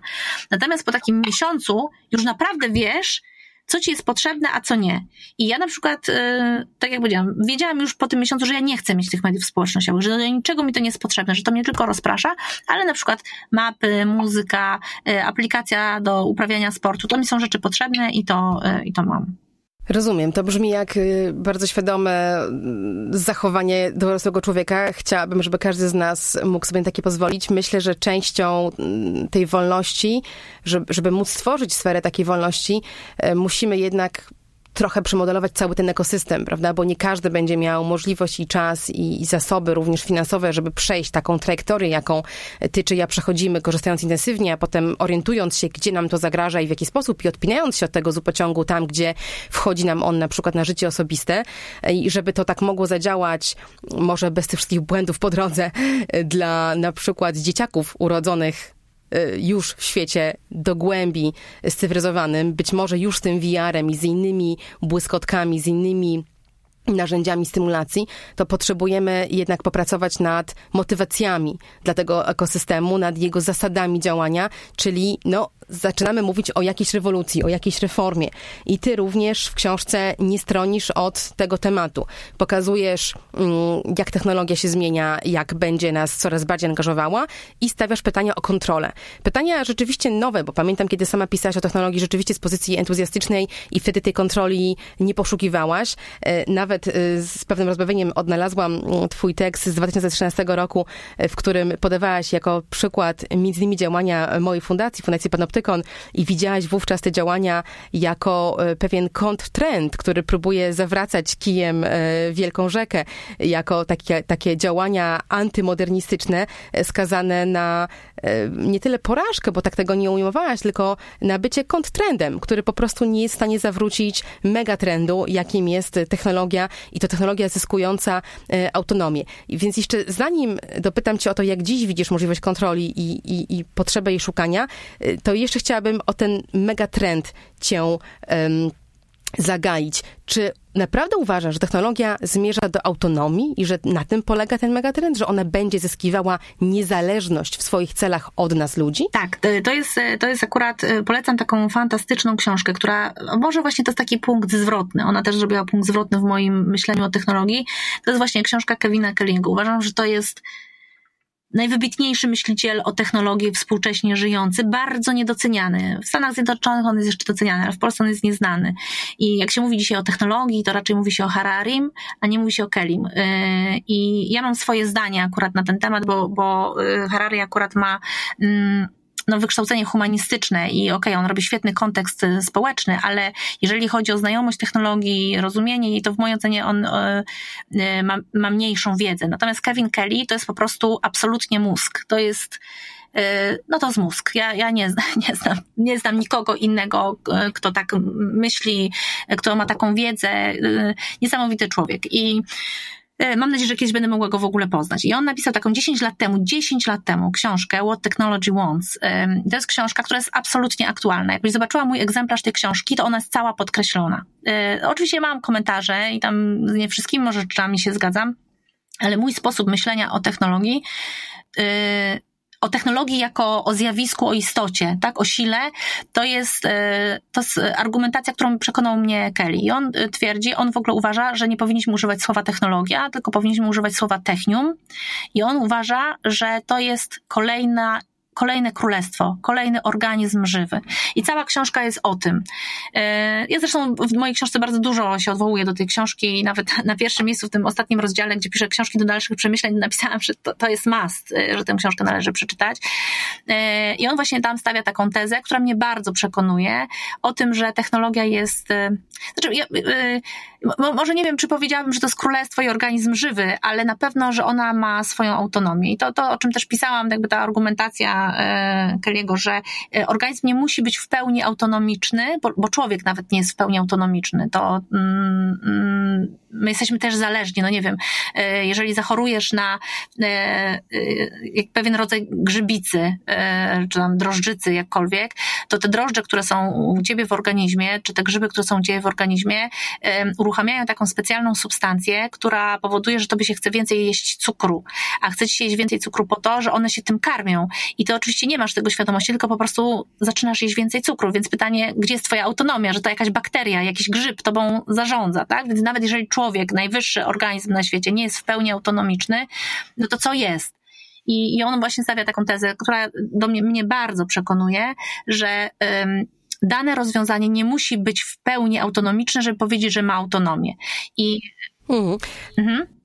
[SPEAKER 3] Natomiast po takim miesiącu już naprawdę wiesz, co ci jest potrzebne, a co nie. I ja na przykład, yy, tak jak powiedziałam, wiedziałam już po tym miesiącu, że ja nie chcę mieć tych mediów społecznościowych, że do niczego mi to nie jest potrzebne, że to mnie tylko rozprasza, ale na przykład mapy, muzyka, yy, aplikacja do uprawiania sportu, to mi są rzeczy potrzebne i to, yy, i to mam.
[SPEAKER 4] Rozumiem. To brzmi jak y, bardzo świadome mm, zachowanie dorosłego człowieka. Chciałabym, żeby każdy z nas mógł sobie takie pozwolić. Myślę, że częścią mm, tej wolności, żeby, żeby móc stworzyć sferę takiej wolności, e, musimy jednak trochę przemodelować cały ten ekosystem, prawda? Bo nie każdy będzie miał możliwość i czas i, i, zasoby również finansowe, żeby przejść taką trajektorię, jaką ty czy ja przechodzimy, korzystając intensywnie, a potem orientując się, gdzie nam to zagraża i w jaki sposób i odpinając się od tego zupociągu tam, gdzie wchodzi nam on na przykład na życie osobiste i żeby to tak mogło zadziałać, może bez tych wszystkich błędów po drodze dla na przykład dzieciaków urodzonych już w świecie do głębi cywilizowanym, być może już z tym VR-em i z innymi błyskotkami, z innymi narzędziami stymulacji, to potrzebujemy jednak popracować nad motywacjami dla tego ekosystemu, nad jego zasadami działania, czyli no, zaczynamy mówić o jakiejś rewolucji, o jakiejś reformie. I ty również w książce nie stronisz od tego tematu. Pokazujesz, mm, jak technologia się zmienia, jak będzie nas coraz bardziej angażowała i stawiasz pytania o kontrolę. Pytania rzeczywiście nowe, bo pamiętam, kiedy sama pisałaś o technologii rzeczywiście z pozycji entuzjastycznej i wtedy tej kontroli nie poszukiwałaś. E, nawet e, z pewnym rozbawieniem odnalazłam mm, twój tekst z 2013 roku, e, w którym podawałaś jako przykład między innymi działania mojej fundacji, Fundacji Panoptykon, I widziałaś wówczas te działania jako e, pewien kontrtrend, który próbuje zawracać kijem e, wielką rzekę, jako takie, takie działania antymodernistyczne e, skazane na nie tyle porażkę, bo tak tego nie ujmowałaś, tylko na bycie kontrtrendem, który po prostu nie jest w stanie zawrócić megatrendu, jakim jest technologia i to technologia zyskująca autonomię. Więc jeszcze zanim dopytam cię o to, jak dziś widzisz możliwość kontroli i, i, i potrzebę jej szukania, to jeszcze jeszcze chciałabym o ten megatrend cię um, zagaić. Czy naprawdę uważasz, że technologia zmierza do autonomii i że na tym polega ten megatrend, że ona będzie zyskiwała niezależność w swoich celach od nas ludzi?
[SPEAKER 3] Tak, to jest, to jest akurat, e, polecam taką fantastyczną książkę, która, może właśnie to jest taki punkt zwrotny, ona też zrobiła punkt zwrotny w moim myśleniu o technologii, to jest właśnie książka Kevina Kellinga. Uważam, że to jest najwybitniejszy myśliciel o technologii współcześnie żyjący, bardzo niedoceniany. W Stanach Zjednoczonych on jest jeszcze doceniany, ale w Polsce on jest nieznany. I jak się mówi dzisiaj o technologii, to raczej mówi się o Hararim, a nie mówi się o Kelim. Y, I ja mam swoje zdanie akurat na ten temat, bo, bo y, Harari akurat ma mm, no, wykształcenie humanistyczne i okej, okay, on robi świetny kontekst y, społeczny, ale jeżeli chodzi o znajomość technologii, rozumienie jej, to w mojej ocenie on y, y, ma, ma mniejszą wiedzę. Natomiast Kevin Kelly to jest po prostu absolutnie mózg. To jest no to z mózg. Ja, ja nie, nie, znam, nie znam nikogo innego, kto tak myśli, kto ma taką wiedzę. Niesamowity człowiek. I E, mam nadzieję, że kiedyś będę mogła go w ogóle poznać. I on napisał taką 10 lat temu, 10 lat temu książkę What Technology Wants. To jest książka, która jest absolutnie aktualna. Jakbyś zobaczyła mój egzemplarz tej książki, to ona jest cała podkreślona. E, oczywiście mam komentarze i tam nie wszystkimi może rzeczami się zgadzam, ale mój sposób myślenia o technologii e, o technologii jako o zjawisku, o istocie, tak, o sile, to jest, e, to jest argumentacja, którą przekonał mnie Kelly. I on e, twierdzi, on w ogóle uważa, że nie powinniśmy używać słowa technologia, tylko powinniśmy używać słowa technium. I on uważa, że to jest kolejna kolejne królestwo, kolejny organizm żywy. I cała książka jest o tym. E, ja zresztą w mojej książce bardzo dużo się odwołuję do tej książki i nawet na pierwszym miejscu w tym ostatnim rozdziale, gdzie piszę książki do dalszych przemyśleń, napisałam, że to, to jest must, e, że tę książkę należy przeczytać. E, I on właśnie tam stawia taką tezę, która mnie bardzo przekonuje o tym, że technologia jest, znaczy, ja, może nie wiem, czy powiedziałabym, że to jest królestwo i organizm żywy, ale na pewno, że ona ma swoją autonomię. I to, to o czym też pisałam, jakby ta argumentacja e, Kelly'ego, że e, organizm nie musi być w pełni autonomiczny, bo, bo człowiek nawet nie jest w pełni autonomiczny. To mm, mm, my jesteśmy też zależni, no nie wiem, e, jeżeli zachorujesz na pewien rodzaj grzybicy, czy tam drożdżycy, jakkolwiek, to te drożdże, które są u ciebie w organizmie, czy te grzyby, które są u ciebie w organizmie, uruchamiają taką specjalną substancję, która powoduje, że tobie się chce więcej jeść cukru, a chce ci jeść więcej cukru po to, że one się tym karmią. I ty oczywiście nie masz tego świadomości, tylko po prostu zaczynasz jeść więcej cukru, więc pytanie, gdzie jest twoja autonomia, że to jakaś bakteria, jakiś grzyb tobą zarządza, tak? Więc nawet jeżeli człowiek, najwyższy organizm na świecie nie jest w pełni autonomiczny, no to co jest? I, I on właśnie stawia taką tezę, która do mnie, mnie bardzo przekonuje, że dane rozwiązanie nie musi być w pełni autonomiczne, żeby powiedzieć, że ma autonomię. I
[SPEAKER 4] mhm. Mhm.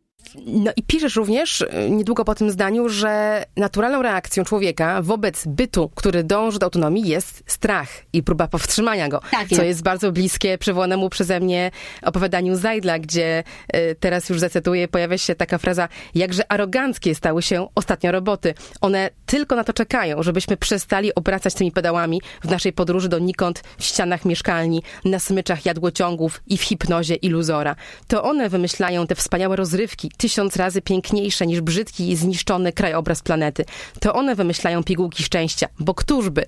[SPEAKER 4] No i piszesz również y, niedługo po tym zdaniu, że naturalną reakcją człowieka wobec bytu, który dąży do autonomii jest strach i próba powstrzymania go. Tak jest. Co jest bardzo bliskie przywołanemu przeze mnie opowiadaniu Zajdla, gdzie y, teraz już zacytuję, pojawia się taka fraza, jakże aroganckie stały się ostatnio roboty. One tylko na to czekają, żebyśmy przestali obracać tymi pedałami w naszej podróży donikąd w ścianach mieszkalni, na smyczach jadłociągów i w hipnozie iluzora. To one wymyślają te wspaniałe rozrywki, tysiąc razy piękniejsze niż brzydki i zniszczony krajobraz planety. To one wymyślają pigułki szczęścia, bo któżby?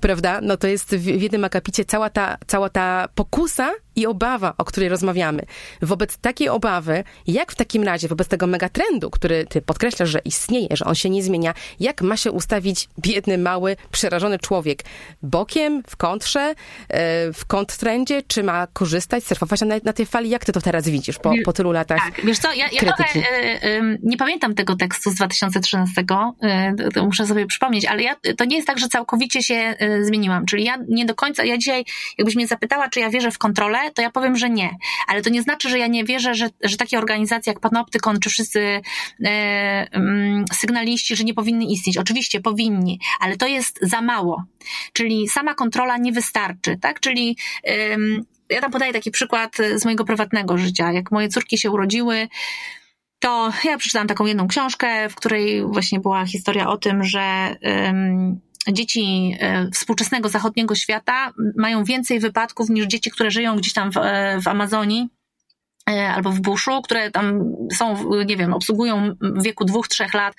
[SPEAKER 4] Prawda? No to jest w jednym akapicie cała ta, cała ta pokusa i obawa, o której rozmawiamy. Wobec takiej obawy, jak w takim razie, wobec tego megatrendu, który ty podkreślasz, że istnieje, że on się nie zmienia, jak ma się ustawić biedny, mały, przerażony człowiek? Bokiem, w kontrze, e, w kontrtrendzie, czy ma korzystać, surfować na, na tej fali? Jak ty to teraz widzisz po, po tylu latach Tak,
[SPEAKER 3] wiesz co, ja, ja trochę e, nie pamiętam tego tekstu z 2013, e, to muszę sobie przypomnieć, ale ja, to nie jest tak, że całkowicie się zmieniłam, czyli ja nie do końca, ja dzisiaj, jakbyś mnie zapytała, czy ja wierzę w kontrolę, to ja powiem, że nie. Ale to nie znaczy, że ja nie wierzę, że, że takie organizacje jak Panoptykon, czy wszyscy e, mm, sygnaliści, że nie powinny istnieć. Oczywiście powinni, ale to jest za mało. Czyli sama kontrola nie wystarczy, tak? Czyli e, ja tam podaję taki przykład z mojego prywatnego życia. Jak moje córki się urodziły, to ja przeczytałam taką jedną książkę, w której właśnie była historia o tym, że dzieci e, współczesnego zachodniego świata mają więcej wypadków niż dzieci, które żyją gdzieś tam w, e, w Amazonii albo w buszu, które tam są, nie wiem, obsługują w wieku dwóch, trzech lat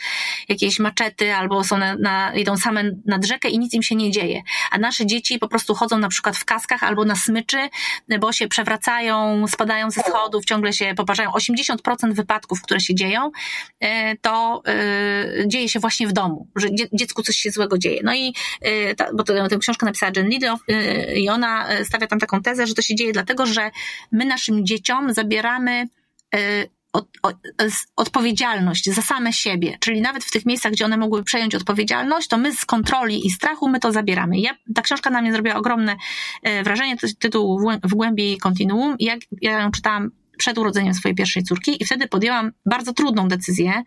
[SPEAKER 3] jakieś maczety, albo są na, na, idą same nad rzekę i nic im się nie dzieje. A nasze dzieci po prostu chodzą na przykład w kaskach albo na smyczy, bo się przewracają, spadają ze schodów, ciągle się poparzają. 80% wypadków, które się dzieją, e, to e, dzieje się właśnie w domu, że dziecku coś się złego dzieje. No i, ta, bo to, tę książkę napisała Jen Lidow i ona stawia tam taką tezę, że to się dzieje dlatego, że my naszym dzieciom zabieramy zabieramy y, od, od, odpowiedzialność za same siebie, czyli nawet w tych miejscach, gdzie one mogły przejąć odpowiedzialność, to my z kontroli i strachu my to zabieramy. Ja, ta książka na mnie zrobiła ogromne y, wrażenie, to jest tytuł W głębi kontinuum jak ja ją czytałam przed urodzeniem swojej pierwszej córki i wtedy podjęłam bardzo trudną decyzję,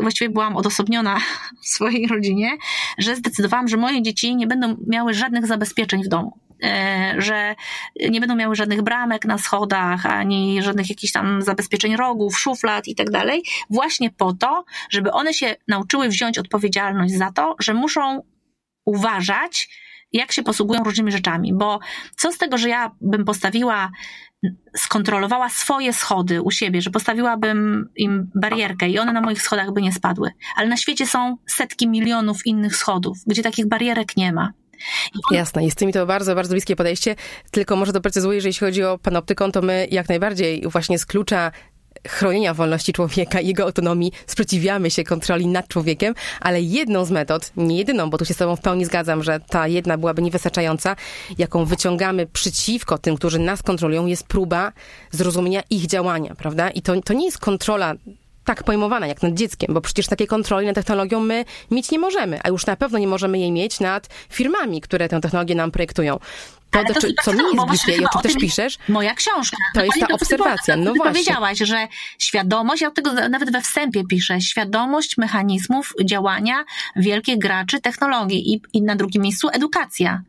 [SPEAKER 3] właściwie byłam odosobniona w swojej rodzinie, że zdecydowałam, że moje dzieci nie będą miały żadnych zabezpieczeń w domu. E, że nie będą miały żadnych bramek na schodach, ani żadnych jakichś tam zabezpieczeń rogów, szuflad i tak dalej, właśnie po to, żeby one się nauczyły wziąć odpowiedzialność za to, że muszą uważać, jak się posługują różnymi rzeczami, bo co z tego, że ja bym postawiła, skontrolowała swoje schody u siebie, że postawiłabym im barierkę i one na moich schodach by nie spadły, ale na świecie są setki milionów innych schodów, gdzie takich barierek nie ma.
[SPEAKER 4] Jasne, jest mi to bardzo, bardzo bliskie podejście, tylko może doprecyzuję, że jeśli chodzi o panoptykon, to my jak najbardziej właśnie z klucza chronienia wolności człowieka i jego autonomii sprzeciwiamy się kontroli nad człowiekiem, ale jedną z metod, nie jedyną, bo tu się z tobą w pełni zgadzam, że ta jedna byłaby niewystarczająca, jaką wyciągamy przeciwko tym, którzy nas kontrolują, jest próba zrozumienia ich działania, prawda? I to, to nie jest kontrola tak pojmowana jak nad dzieckiem, bo przecież takiej kontroli nad technologią my mieć nie możemy, a już na pewno nie możemy jej mieć nad firmami, które tę technologię nam projektują. To, to, to co mi jest bliskie i o czym też piszesz,
[SPEAKER 3] moja książka.
[SPEAKER 4] To jest ta to, obserwacja. No właśnie.
[SPEAKER 3] powiedziałaś, że świadomość, ja tego nawet we wstępie piszę, świadomość mechanizmów działania wielkich graczy technologii i, i na drugim miejscu edukacja.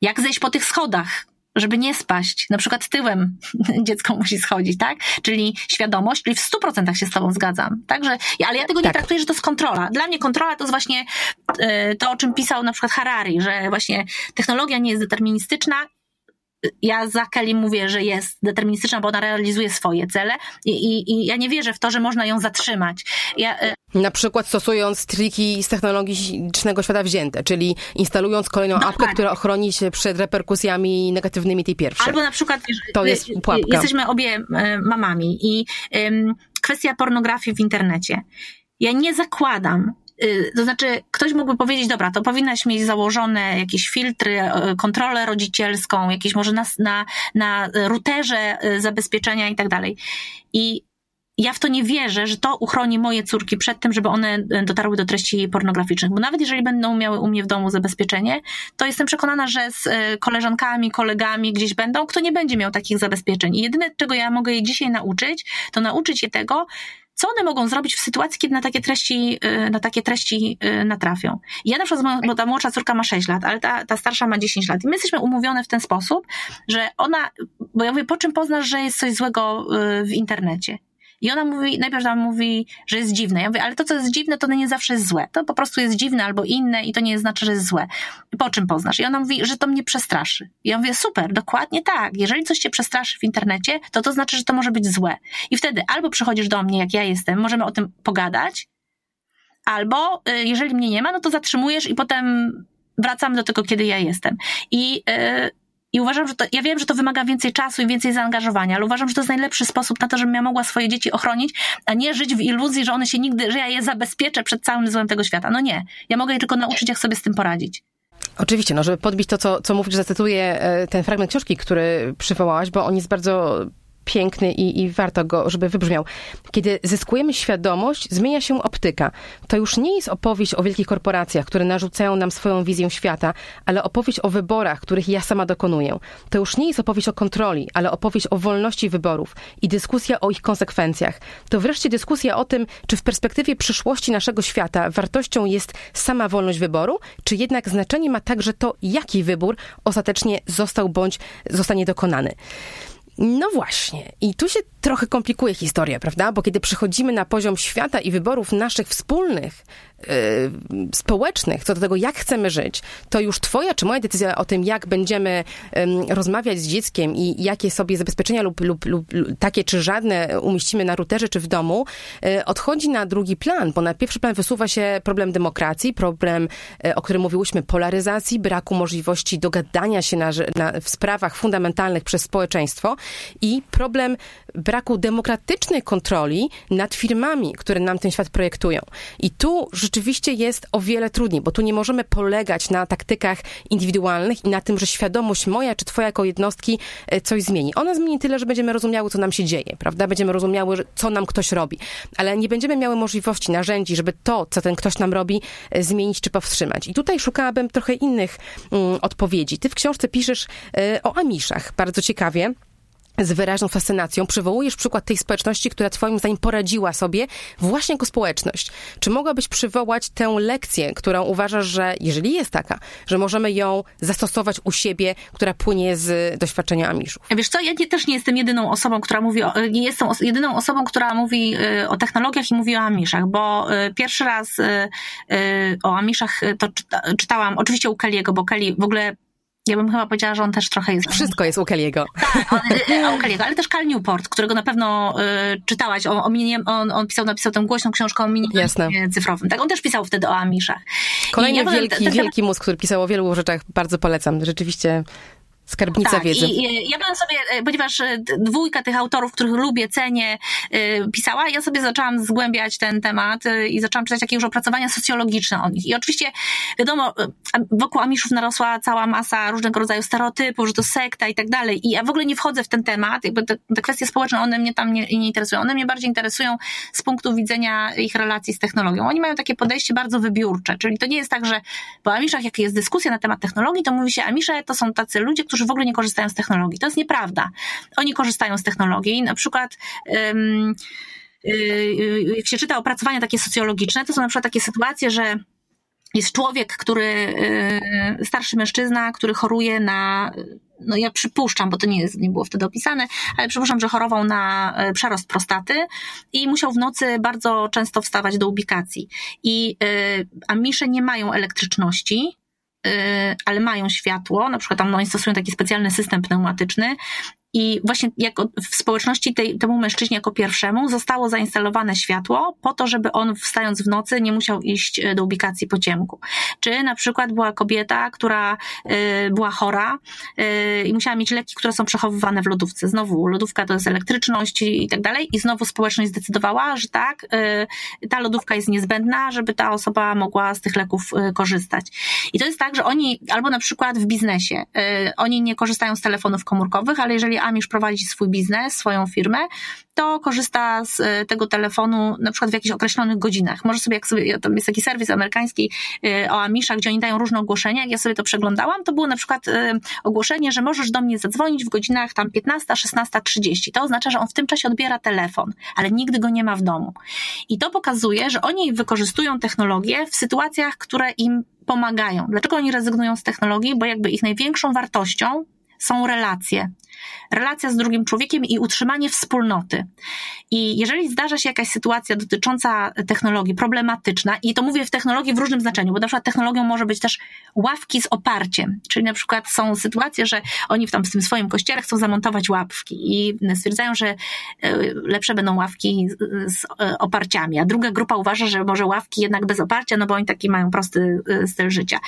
[SPEAKER 3] Jak zejść po tych schodach, żeby nie spaść, na przykład tyłem dziecko musi schodzić, tak? Czyli świadomość, czyli w stu procentach się z tobą zgadzam. Także, ale ja tego nie tak. traktuję, że to jest kontrola. Dla mnie kontrola to jest właśnie e, to, o czym pisał na przykład Harari, że właśnie technologia nie jest deterministyczna ja za Kelly mówię, że jest deterministyczna, bo ona realizuje swoje cele i, i, i ja nie wierzę w to, że można ją zatrzymać. Ja,
[SPEAKER 4] e, na przykład stosując triki z technologicznego świata wzięte, czyli instalując kolejną Dokładnie. apkę, która ochroni się przed reperkusjami negatywnymi tej pierwszej.
[SPEAKER 3] Albo na przykład,
[SPEAKER 4] to jest pułapka.
[SPEAKER 3] jesteśmy obie e, mamami i kwestia pornografii w internecie. Ja nie zakładam, Y, to znaczy, ktoś mógłby powiedzieć, dobra, to powinnaś mieć założone jakieś filtry, y, kontrolę rodzicielską, jakieś może na, na, na routerze y, zabezpieczenia i tak dalej. I ja w to nie wierzę, że to uchroni moje córki przed tym, żeby one e, dotarły do treści pornograficznych. Bo nawet jeżeli będą miały u mnie w domu zabezpieczenie, to jestem przekonana, że z e, koleżankami, kolegami gdzieś będą, kto nie będzie miał takich zabezpieczeń. I jedyne, czego ja mogę je dzisiaj nauczyć, to nauczyć je tego, co one mogą zrobić w sytuacji, kiedy na takie treści, e, na takie treści natrafią. Ja na przykład, bo ta młodsza córka ma 6 lat, ale ta, ta starsza ma 10 lat. I my jesteśmy umówione w ten sposób, że ona, bo ja mówię, po czym poznasz, że jest coś złego w internecie? I ona mówi, najpierw tam mówi, że jest dziwne. Ja mówię, ale to, co jest dziwne, to nie zawsze jest złe. To po prostu jest dziwne albo inne i to nie znaczy, że jest złe. Po czym poznasz? I ona mówi, że to mnie przestraszy. I ja mówię, super, dokładnie tak. Jeżeli coś cię przestraszy w internecie, to to znaczy, że to może być złe. I wtedy albo przychodzisz do mnie, jak ja jestem, możemy o tym pogadać, albo y, jeżeli mnie nie ma, no to zatrzymujesz i potem wracamy do tego, kiedy ja jestem. I yy, i uważam, że to, ja wiem, że to wymaga więcej czasu i więcej zaangażowania, ale uważam, że to jest najlepszy sposób na to, żebym ja mogła swoje dzieci ochronić, a nie żyć w iluzji, że one się nigdy, że ja je zabezpieczę przed całym złem tego świata. No nie. Ja mogę je tylko nauczyć, jak sobie z tym poradzić.
[SPEAKER 4] Oczywiście, no żeby podbić to, co, co mówisz, zacytuję e, ten fragment książki, który przywołałaś, bo on jest bardzo piękny i, i warto go, żeby wybrzmiał. Kiedy zyskujemy świadomość, zmienia się optyka. To już nie jest opowieść o wielkich korporacjach, które narzucają nam swoją wizję świata, ale opowieść o wyborach, których ja sama dokonuję. To już nie jest opowieść o kontroli, ale opowieść o wolności wyborów i dyskusja o ich konsekwencjach. To wreszcie dyskusja o tym, czy w perspektywie przyszłości naszego świata wartością jest sama wolność wyboru, czy jednak znaczenie ma także to, jaki wybór ostatecznie został bądź zostanie dokonany. No właśnie. I tu się trochę komplikuje historia, prawda? Bo kiedy przychodzimy na poziom świata i wyborów naszych wspólnych, społecznych, co do tego, jak chcemy żyć, to już twoja czy moja decyzja o tym, jak będziemy rozmawiać z dzieckiem i jakie sobie zabezpieczenia lub, lub, lub, takie czy żadne umieścimy na routerze czy w domu, yy, odchodzi na drugi plan, bo na pierwszy plan wysuwa się problem demokracji, problem, y, o którym mówiłyśmy, polaryzacji, braku możliwości dogadania się na, na, w sprawach fundamentalnych przez społeczeństwo i problem braku demokratycznej kontroli nad firmami, które nam ten świat projektują. I tu rzeczywiście jest o wiele trudniej, bo tu nie możemy polegać na taktykach indywidualnych i na tym, że świadomość moja czy twoja jako jednostki e, coś zmieni. Ona zmieni tyle, że będziemy rozumiały, co nam się dzieje, prawda? Będziemy rozumiały, co nam ktoś robi, ale nie będziemy miały możliwości, narzędzi, żeby to, co ten ktoś nam robi, e, zmienić czy powstrzymać. I tutaj szukałabym trochę innych mm, odpowiedzi. Ty w książce piszesz y, o Amiszach, bardzo ciekawie z wyraźną fascynacją przywołujesz przykład tej społeczności, która twoim zdaniem poradziła sobie właśnie jako społeczność. Czy mogłabyś przywołać tę lekcję, którą uważasz, że jeżeli jest taka, że możemy ją zastosować u siebie, która płynie z doświadczenia Amiszów?
[SPEAKER 3] Wiesz co, ja nie, też nie jestem jedyną osobą, która mówi, o, nie jestem jedyną osobą, która mówi y, o technologiach i mówi o Amiszach, bo y, pierwszy raz y, o Amiszach to czyta, czytałam, oczywiście u Kelly'ego, bo Kelly w ogóle ja bym chyba powiedziała, że on też trochę jest.
[SPEAKER 4] Wszystko jest u Kelly'ego.
[SPEAKER 3] Tak, on, u Kelly'ego, ale też Cal Newport, którego na pewno y, czytałaś. O, o minie, on, on pisał, napisał tę głośną książkę o minimalizmie cyfrowym. Tak, on też pisał wtedy o Amiszach.
[SPEAKER 4] Kolejny ja wielki, tak, wielki mózg, który pisał o wielu rzeczach, bardzo polecam. Rzeczywiście Skarbnica tak, wiedzy.
[SPEAKER 3] I, ja bym sobie, e, ponieważ e, dwójka tych autorów, których lubię, cenię, e, pisała, ja sobie zaczęłam zgłębiać ten temat i zaczęłam czytać jakieś już opracowania socjologiczne o nich. I oczywiście, wiadomo, wokół Amiszów narosła cała masa różnego rodzaju stereotypów, że to sekta i tak dalej. I ja w ogóle nie wchodzę w ten temat, jakby te, te kwestie społeczne, one mnie tam nie, nie interesują. One mnie bardziej interesują z punktu widzenia ich relacji z technologią. Oni mają takie podejście bardzo wybiórcze, czyli to nie jest tak, że po Amiszach, jak jest dyskusja na temat technologii, to mówi się, Amisze to są tacy ludzie, którzy którzy w ogóle nie korzystają z technologii. To jest nieprawda. Oni korzystają z technologii. Na przykład um, jak się czyta opracowania takie socjologiczne, to są na przykład takie sytuacje, że jest człowiek, który, y, starszy mężczyzna, który choruje na, no ja przypuszczam, bo to nie, jest, nie było wtedy opisane, ale przypuszczam, że chorował na y, przerost prostaty i musiał w nocy bardzo często wstawać do ubikacji. I amisze nie mają elektryczności, ale mają światło, na przykład tam no, oni stosują taki specjalny system pneumatyczny i właśnie jako w społeczności tej, temu mężczyźnie jako pierwszemu zostało zainstalowane światło po to, żeby on wstając w nocy nie musiał iść e, do ubikacji po ciemku. Czy na przykład była kobieta, która y, była chora y, i musiała mieć leki, które są przechowywane w lodówce. Znowu lodówka to jest elektryczność i, i tak dalej i znowu społeczność zdecydowała, że tak, y, ta lodówka jest niezbędna, żeby ta osoba mogła z tych leków korzystać. I to jest tak, że oni albo na przykład w biznesie, oni nie korzystają z telefonów komórkowych, ale jeżeli planuje Amish prowadzić swój biznes, swoją firmę, to korzysta z e, tego telefonu na przykład w jakichś określonych godzinach. Może sobie, jak sobie, tam jest taki serwis amerykański e, o Amishach, gdzie oni dają różne ogłoszenia. Jak ja sobie to przeglądałam, to było na przykład e, ogłoszenie, że możesz do mnie zadzwonić w godzinach tam 15, 16.30. To oznacza, że on w tym czasie odbiera telefon, ale nigdy go nie ma w domu. I to pokazuje, że oni wykorzystują technologię w sytuacjach, które im pomagają. Dlaczego oni rezygnują z technologii? Bo jakby ich największą wartością są relacje relacja z drugim człowiekiem i utrzymanie wspólnoty. I jeżeli zdarza się jakaś sytuacja dotycząca technologii problematyczna, i to mówię w technologii w różnym znaczeniu, bo na przykład technologią może być też ławki z oparciem, czyli na przykład są sytuacje, że oni w tam w tym swoim kościele chcą zamontować ławki i stwierdzają, że e, lepsze będą ławki z e, oparciami, a druga grupa uważa, że może ławki jednak bez oparcia, no bo oni taki mają prosty e, styl życia.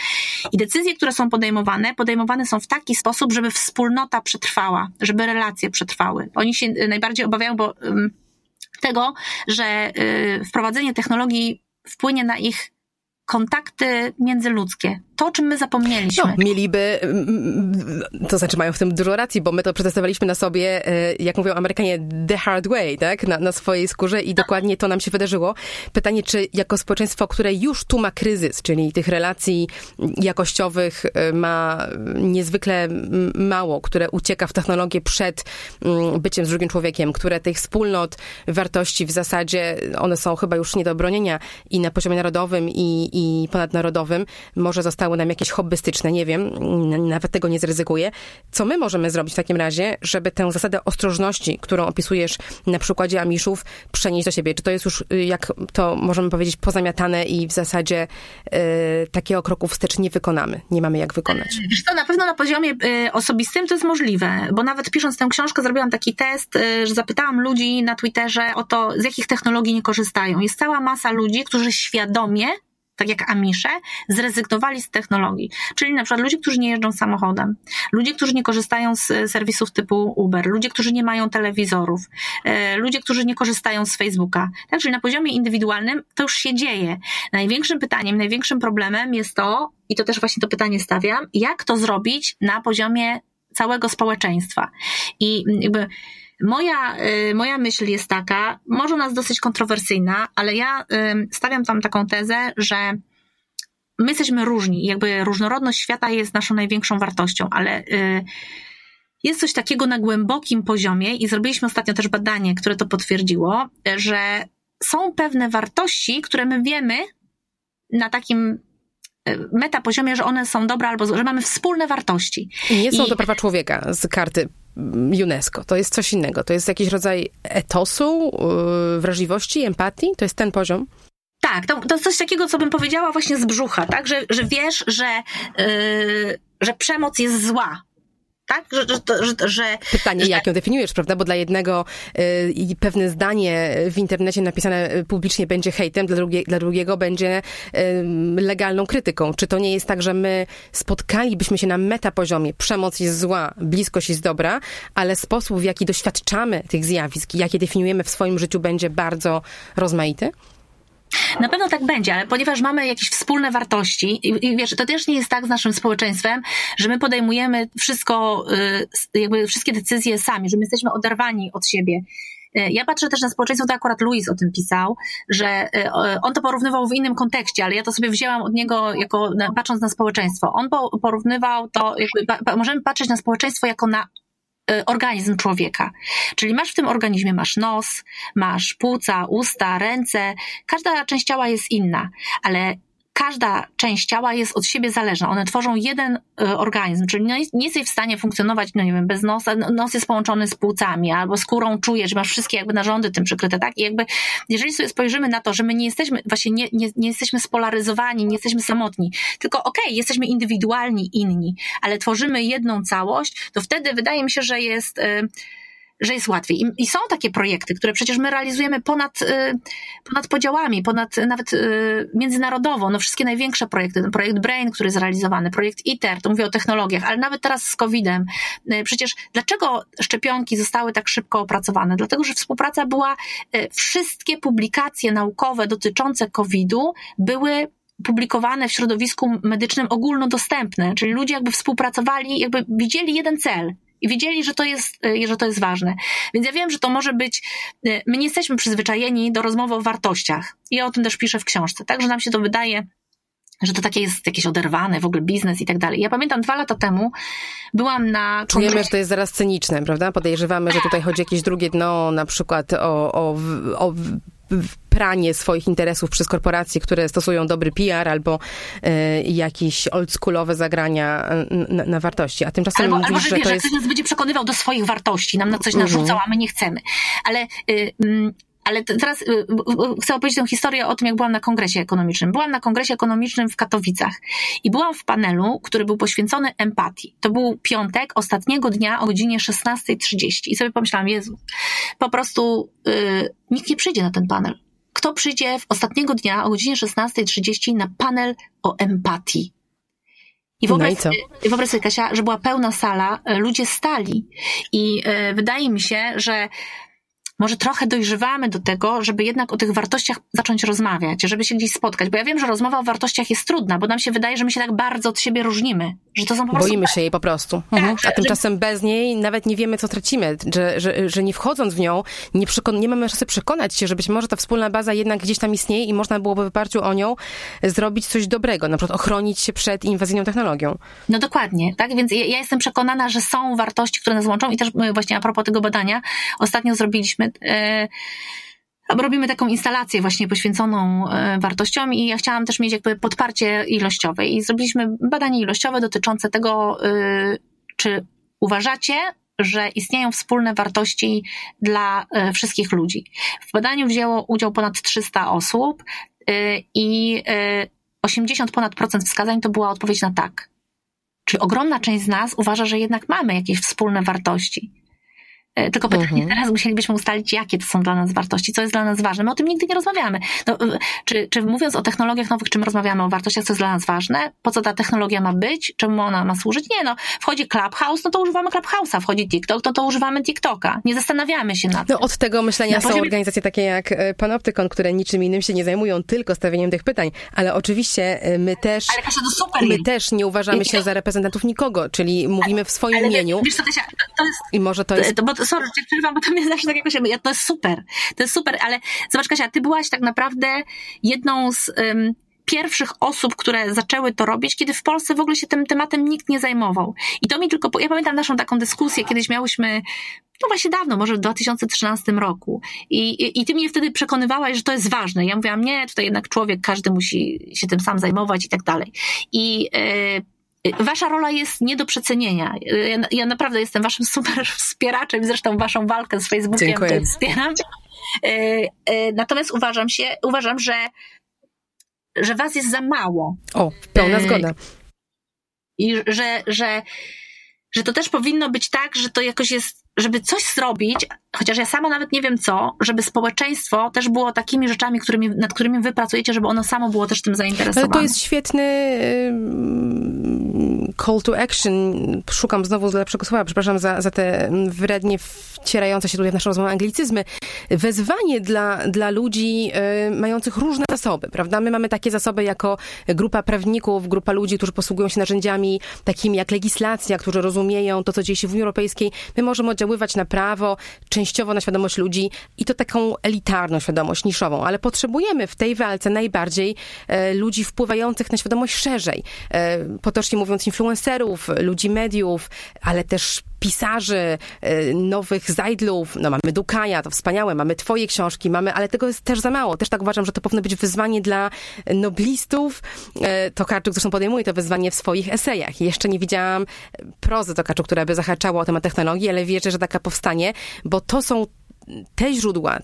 [SPEAKER 3] I decyzje, które są podejmowane, podejmowane są w taki sposób, żeby wspólnota przetrwała, żeby relacje przetrwały. Oni się najbardziej obawiają, bo tego, że y, wprowadzenie technologii wpłynie na ich kontakty międzyludzkie to, o czym my zapomnieliśmy.
[SPEAKER 4] No, mieliby, to znaczy mają w tym dużo racji, bo my to przetestowaliśmy na sobie, e, jak mówią Amerykanie, the hard way, tak? Na, na swojej skórze i dokładnie to nam się wydarzyło. Pytanie, czy jako społeczeństwo, które już tu ma kryzys, czyli tych relacji jakościowych e, ma niezwykle mało, które ucieka w technologię przed byciem z drugim człowiekiem, które tych wspólnot, wartości w zasadzie, one są chyba już nie do obronienia i na poziomie narodowym i, i ponadnarodowym, może zostały zostały nam jakieś hobbystyczne, nie wiem, nawet tego nie zryzykuję. Co my możemy zrobić w takim razie, żeby tę zasadę ostrożności, którą opisujesz na przykładzie Amiszów, przenieść do siebie? Czy to jest już, y, jak to możemy powiedzieć, pozamiatane i w zasadzie y, takiego kroku wstecz nie wykonamy, nie mamy jak wykonać?
[SPEAKER 3] Wiesz co, na pewno na poziomie y, osobistym to jest możliwe, bo nawet pisząc tę książkę zrobiłam taki test, y, że zapytałam ludzi na Twitterze o to, z jakich technologii nie korzystają. Jest cała masa ludzi, którzy świadomie tak jak Amisze, zrezygnowali z technologii. Czyli na przykład ludzie, którzy nie jeżdżą samochodem, ludzie, którzy nie korzystają z serwisów typu Uber, ludzie, którzy nie mają telewizorów, e, ludzie, którzy nie korzystają z Facebooka. Tak, czyli na poziomie indywidualnym to już się dzieje. Największym pytaniem, największym problemem jest to, i to też właśnie to pytanie stawiam, jak to zrobić na poziomie całego społeczeństwa. I jakby Moja, y, moja myśl jest taka, może ona jest dosyć kontrowersyjna, ale ja stawiam tam taką tezę, że my jesteśmy różni, jakby różnorodność świata jest naszą największą wartością, ale y, jest coś takiego na głębokim poziomie i zrobiliśmy ostatnio też badanie, które to potwierdziło, że są pewne wartości, które my wiemy na takim y, metapoziomie, że one są dobre albo złe, że mamy wspólne wartości.
[SPEAKER 4] Nie są I... to prawa człowieka z karty UNESCO. To jest coś innego. To jest jakiś rodzaj etosu, yy, wrażliwości, empatii? To jest ten poziom?
[SPEAKER 3] Tak, to, to coś takiego, co bym powiedziała właśnie z brzucha, tak? Że, że wiesz, że, yy, że przemoc jest zła, tak? Że, że, że,
[SPEAKER 4] Pytanie, jak ją definiujesz, prawda? Bo dla jednego y, pewne zdanie w internecie napisane publicznie będzie hejtem, dla, drugie, dla drugiego będzie y, legalną krytyką. Czy to nie jest tak, że my spotkalibyśmy się na metapoziomie, przemoc jest zła, bliskość jest dobra, ale sposób, w jaki doświadczamy tych zjawisk, jakie definiujemy w swoim życiu, będzie bardzo rozmaity?
[SPEAKER 3] Na pewno tak będzie, ale ponieważ mamy jakieś wspólne wartości i, i, wiesz, to też nie jest tak z naszym społeczeństwem, że my podejmujemy wszystko, y, jakby wszystkie decyzje sami, że my jesteśmy oderwani od siebie. Y, ja patrzę też na społeczeństwo, to akurat Louis o tym pisał, że y, on to porównywał w innym kontekście, ale ja to sobie wzięłam od niego jako, patrząc na społeczeństwo. On porównywał to, jakby, możemy patrzeć na społeczeństwo jako na organizm człowieka. Czyli masz w tym organizmie, masz nos, masz płuca, usta, ręce, każda część ciała jest inna, ale każda część ciała jest od siebie zależna. One tworzą jeden y, organizm, czyli nie, nie jesteś w stanie funkcjonować, no nie wiem, bez nosa. No, nos jest połączony z płucami, albo skórą czujesz, masz wszystkie jakby narządy tym przykryte, tak? I jakby, jeżeli sobie spojrzymy na to, że my nie jesteśmy, właśnie nie, nie, nie jesteśmy spolaryzowani, nie jesteśmy samotni, tylko okej, okay, jesteśmy indywidualni, inni, ale tworzymy jedną całość, to wtedy wydaje mi się, że jest... Że jest łatwiej. I, I, są takie projekty, które przecież my realizujemy ponad, y, ponad podziałami, ponad nawet y, międzynarodowo. No wszystkie największe projekty, projekt Brain, który jest realizowany, projekt ITER, to mówię o technologiach, ale nawet teraz z COVID-em. Y, przecież dlaczego szczepionki zostały tak szybko opracowane? Dlatego, że współpraca była, wszystkie publikacje naukowe dotyczące COVID-u były publikowane w środowisku medycznym ogólnodostępne, czyli ludzie jakby współpracowali, jakby widzieli jeden cel I wiedzieli, że to jest, że to jest ważne. Więc ja wiem, że to może być, my nie jesteśmy przyzwyczajeni do rozmowy o wartościach. I ja o tym też piszę w książce. Także nam się to wydaje, że to takie jest jakieś oderwane, w ogóle biznes i tak dalej. Ja pamiętam dwa lata temu byłam na...
[SPEAKER 4] Czujemy, że to jest zaraz cyniczne, prawda? Podejrzewamy, że tutaj chodzi o jakieś drugie dno, na przykład o, o, o pranie swoich interesów przez korporacje, które stosują dobry PR albo e, jakieś oldschoolowe zagrania na, na, wartości. A tymczasem
[SPEAKER 3] albo,
[SPEAKER 4] mówisz,
[SPEAKER 3] albo
[SPEAKER 4] że,
[SPEAKER 3] że, wiesz,
[SPEAKER 4] to jest...
[SPEAKER 3] ktoś nas będzie przekonywał do swoich wartości, nam na coś narzucał,
[SPEAKER 4] Mhm.
[SPEAKER 3] a my nie chcemy. Ale y, mm, ale teraz y, y, y, chcę opowiedzieć tę historię o tym, jak byłam na kongresie ekonomicznym. Byłam na kongresie ekonomicznym w Katowicach i byłam w panelu, który był poświęcony empatii. To był piątek, ostatniego dnia o godzinie 16.30 i sobie pomyślałam, Jezu, po prostu y, nikt nie przyjdzie na ten panel. Kto przyjdzie w ostatniego dnia o godzinie 16.30 na panel o empatii? I
[SPEAKER 4] No
[SPEAKER 3] wyobraź,
[SPEAKER 4] co?
[SPEAKER 3] i wyobraź sobie, Kasia, że była pełna sala, e, ludzie stali. I e, wydaje mi się, że może trochę dojrzewamy do tego, żeby jednak o tych wartościach zacząć rozmawiać, żeby się gdzieś spotkać. Bo ja wiem, że rozmowa o wartościach jest trudna, bo nam się wydaje, że my się tak bardzo od siebie różnimy, że to są po prostu...
[SPEAKER 4] Boimy się jej po prostu. Mhm.
[SPEAKER 3] że-
[SPEAKER 4] A tymczasem bez niej nawet nie wiemy, co tracimy. Że, że, że nie wchodząc w nią, nie, przekon- nie mamy szansy przekonać się, że być może ta wspólna baza jednak gdzieś tam istnieje i można byłoby w oparciu o nią zrobić coś dobrego. Na przykład ochronić się przed inwazyjną technologią.
[SPEAKER 3] No dokładnie, tak? Więc ja, ja jestem przekonana, że są wartości, które nas łączą i też e, właśnie a propos tego badania, ostatnio zrobiliśmy... E, Robimy taką instalację właśnie poświęconą e, wartościom i ja chciałam też mieć jakby podparcie ilościowe i zrobiliśmy badanie ilościowe dotyczące tego, e, czy uważacie, że istnieją wspólne wartości dla wszystkich ludzi. W badaniu wzięło udział ponad 300 osób i e, 80 ponad procent wskazań to była odpowiedź na tak. Czyli ogromna część z nas uważa, że jednak mamy jakieś wspólne wartości. E, Tylko pytanie
[SPEAKER 4] Mhm.
[SPEAKER 3] teraz musielibyśmy ustalić, jakie to są dla nas wartości, co jest dla nas ważne. My o tym nigdy nie rozmawiamy. No, e, czy, czy mówiąc o technologiach nowych, czym rozmawiamy o wartościach, co jest dla nas ważne? Po co ta technologia ma być? Czemu ona ma służyć? Nie no, wchodzi Clubhouse, no to używamy Clubhouse'a, wchodzi TikTok, no to używamy TikToka. Nie zastanawiamy się nad tym.
[SPEAKER 4] No od tego myślenia
[SPEAKER 3] Na
[SPEAKER 4] są
[SPEAKER 3] poziomie-
[SPEAKER 4] organizacje takie jak e, Panoptykon, które niczym innym się nie zajmują, tylko stawianiem tych pytań. Ale oczywiście my też...
[SPEAKER 3] Ale Kasia, to super
[SPEAKER 4] My też nie uważamy się za reprezentantów nikogo, czyli mówimy w swoim
[SPEAKER 3] Ale
[SPEAKER 4] imieniu
[SPEAKER 3] wiesz co, Kasia, to, to jest
[SPEAKER 4] i może to jest
[SPEAKER 3] To, bo, sorry, że przerywam, bo to mnie zawsze tak jakoś... Ja, to jest super. To jest super, ale zobacz Kasia, ty byłaś tak naprawdę jedną z ym, pierwszych osób, które zaczęły to robić, kiedy w Polsce w ogóle się tym tematem nikt nie zajmował. I to mi tylko... Ja pamiętam naszą taką dyskusję, kiedyś miałyśmy... No właśnie dawno, może w 2013 roku. I, i, I ty mnie wtedy przekonywałaś, że to jest ważne. Ja mówiłam, nie, tutaj jednak człowiek, każdy musi się tym sam zajmować i tak dalej. I... Yy, Wasza rola jest nie do przecenienia. Ja, ja naprawdę jestem waszym super wspieraczem, zresztą waszą walkę z Facebookiem
[SPEAKER 4] Dziękuję.
[SPEAKER 3] wspieram. E, e, Natomiast uważam się, uważam, że, że was jest za mało.
[SPEAKER 4] O, pełna
[SPEAKER 3] e,
[SPEAKER 4] zgoda.
[SPEAKER 3] I że, że, że to też powinno być tak, że to jakoś jest, żeby coś zrobić, chociaż ja sama nawet nie wiem co, żeby społeczeństwo też było takimi rzeczami, którymi, nad którymi wy pracujecie, żeby ono samo było też tym zainteresowane.
[SPEAKER 4] Ale to jest świetny call to action. Szukam znowu lepszego słowa, przepraszam za, za te mm, wrednie wcierające się tutaj w naszą rozmowę anglicyzmy. Wezwanie dla, dla ludzi y, mających różne zasoby, prawda? My mamy takie zasoby jako grupa prawników, grupa ludzi, którzy posługują się narzędziami takimi jak legislacja, którzy rozumieją to, co dzieje się w Unii Europejskiej. My możemy oddziaływać na prawo, częściowo na świadomość ludzi i to taką elitarną świadomość, niszową, ale potrzebujemy w tej walce najbardziej e, ludzi wpływających na świadomość szerzej. E, potocznie mówiąc influencerów, ludzi mediów, ale też pisarzy, e, nowych zajdlów, no mamy Dukaja, to wspaniałe, mamy twoje książki, mamy, ale tego jest też za mało. Też tak uważam, że to powinno być wyzwanie dla noblistów. E, Tokarczuk zresztą podejmuje to wyzwanie w swoich esejach. Jeszcze nie widziałam prozy Tokarczuk, która by zahaczała o temat technologii, ale wierzę, że taka powstanie, bo to są te źródła,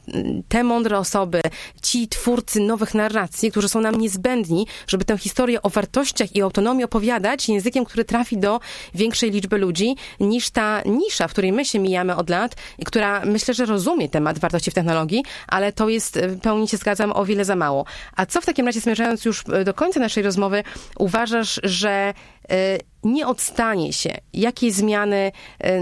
[SPEAKER 4] te mądre osoby, ci twórcy nowych narracji, którzy są nam niezbędni, żeby tę historię o wartościach i autonomii opowiadać językiem, który trafi do większej liczby ludzi, niż ta nisza, w której my się mijamy od lat i która myślę, że rozumie temat wartości w technologii, ale to jest, pełni się zgadzam, o wiele za mało. A co w takim razie, zmierzając już do końca naszej rozmowy, uważasz, że nie odstanie się, jakie zmiany,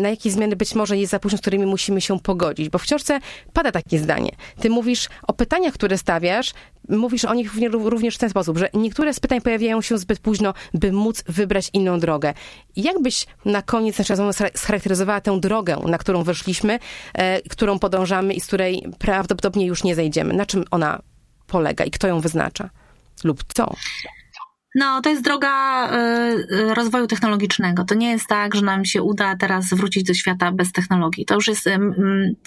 [SPEAKER 4] na jakie zmiany być może jest za późno, z którymi musimy się pogodzić, bo w książce pada takie zdanie. Ty mówisz o pytaniach, które stawiasz, mówisz o nich również w ten sposób, że niektóre z pytań pojawiają się zbyt późno, by móc wybrać inną drogę. Jak byś na koniec naszej rozmowy scharakteryzowała tę drogę, na którą weszliśmy, e, którą podążamy i z której prawdopodobnie już nie zejdziemy? Na czym ona polega i kto ją wyznacza? Lub co?
[SPEAKER 3] No, to jest droga y, rozwoju technologicznego. To nie jest tak, że nam się uda teraz wrócić do świata bez technologii. To już jest.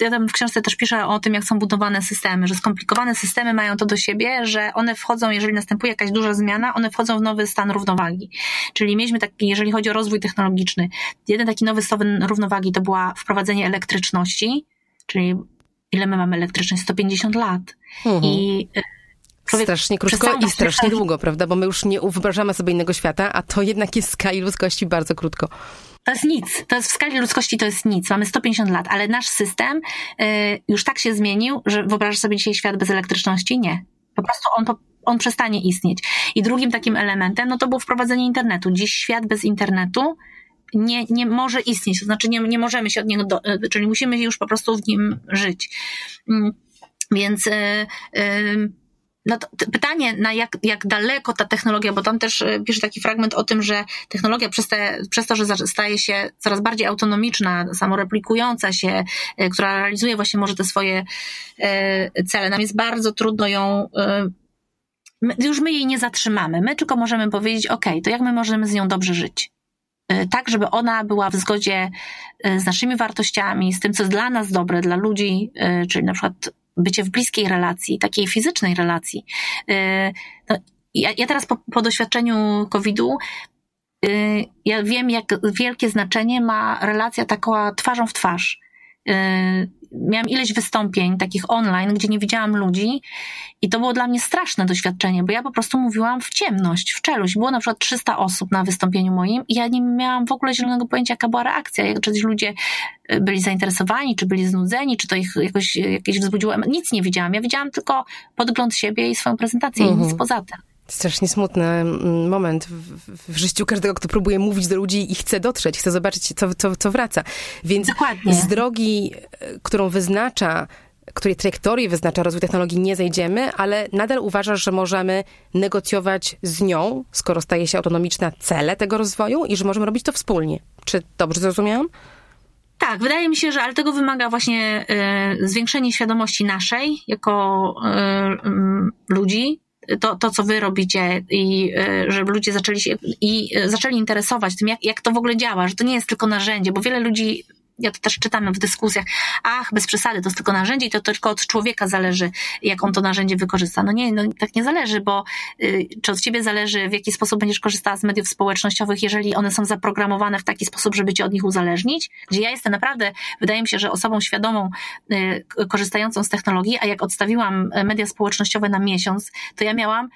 [SPEAKER 3] Ja tam w książce też piszę o tym, jak są budowane systemy, że skomplikowane systemy mają to do siebie, że one wchodzą, jeżeli następuje jakaś duża zmiana, one wchodzą w nowy stan równowagi. Czyli mieliśmy taki, jeżeli chodzi o rozwój technologiczny, jeden taki nowy stan równowagi to była wprowadzenie elektryczności, czyli ile my mamy elektryczność? 150 lat. Mhm. I
[SPEAKER 4] Człowiek strasznie krótko i strasznie długo, prawda? Bo my już nie wyobrażamy sobie innego świata, a to jednak jest w skali ludzkości bardzo krótko.
[SPEAKER 3] To jest nic. To jest w skali ludzkości to jest nic. Mamy 150 lat, ale nasz system y, już tak się zmienił, że wyobrażasz sobie dzisiaj świat bez elektryczności? Nie. Po prostu on, on przestanie istnieć. I drugim takim elementem, no to było wprowadzenie internetu. Dziś świat bez internetu nie, nie może istnieć. To znaczy nie, nie możemy się od niego, do, y, czyli musimy już po prostu w nim żyć. Mm, więc... Y, no pytanie, na jak, jak daleko ta technologia, bo tam też e, pisze taki fragment o tym, że technologia przez, te, przez to, że staje się coraz bardziej autonomiczna, samoreplikująca się, e, która realizuje właśnie może te swoje e, cele, nam jest bardzo trudno ją już my jej nie zatrzymamy. My tylko możemy powiedzieć, ok, to jak my możemy z nią dobrze żyć? Tak, żeby ona była w zgodzie z naszymi wartościami, z tym, co jest dla nas dobre, dla ludzi, czyli na przykład bycie w bliskiej relacji, takiej fizycznej relacji. Y, no, ja, ja teraz po, po doświadczeniu COVID-u y, ja wiem, jak wielkie znaczenie ma relacja taka twarzą w twarz. Miałam ileś wystąpień takich online, gdzie nie widziałam ludzi i to było dla mnie straszne doświadczenie, bo ja po prostu mówiłam w ciemność, w czeluść. Było na przykład 300 osób na wystąpieniu moim i ja nie miałam w ogóle zielonego pojęcia, jaka była reakcja, jak, czy ludzie e, byli zainteresowani, czy byli znudzeni, czy to ich jakoś jakieś wzbudziło. Nic nie widziałam. Ja widziałam tylko podgląd siebie i swoją prezentację mhm. i nic mhm. poza tym.
[SPEAKER 4] Strasznie smutny mm, moment w, w, życiu każdego, kto próbuje mówić do ludzi i chce dotrzeć, chce zobaczyć, co, co, co wraca. Więc Dokładnie. z drogi, e, którą wyznacza której trajektorii wyznacza rozwój technologii, nie zejdziemy, ale nadal uważasz, że możemy negocjować z nią, skoro staje się autonomiczna, cele tego rozwoju i że możemy robić to wspólnie. Czy dobrze zrozumiałam?
[SPEAKER 3] Tak, wydaje mi się, że ale tego wymaga właśnie y, zwiększenie świadomości naszej jako y, y, ludzi, to, to, co wy robicie i żeby ludzie zaczęli się i zaczęli interesować tym, jak, jak to w ogóle działa, że to nie jest tylko narzędzie, bo wiele ludzi ja to też czytam w dyskusjach, ach, bez przesady, to jest tylko narzędzie i to tylko od człowieka zależy, jak on to narzędzie wykorzysta. No nie, no tak nie zależy, bo y, czy od ciebie zależy, w jaki sposób będziesz korzystała z mediów społecznościowych, jeżeli one są zaprogramowane w taki sposób, żeby cię od nich uzależnić, gdzie ja jestem naprawdę, wydaje mi się, że osobą świadomą, y, korzystającą z technologii, a jak odstawiłam media społecznościowe na miesiąc, to ja miałam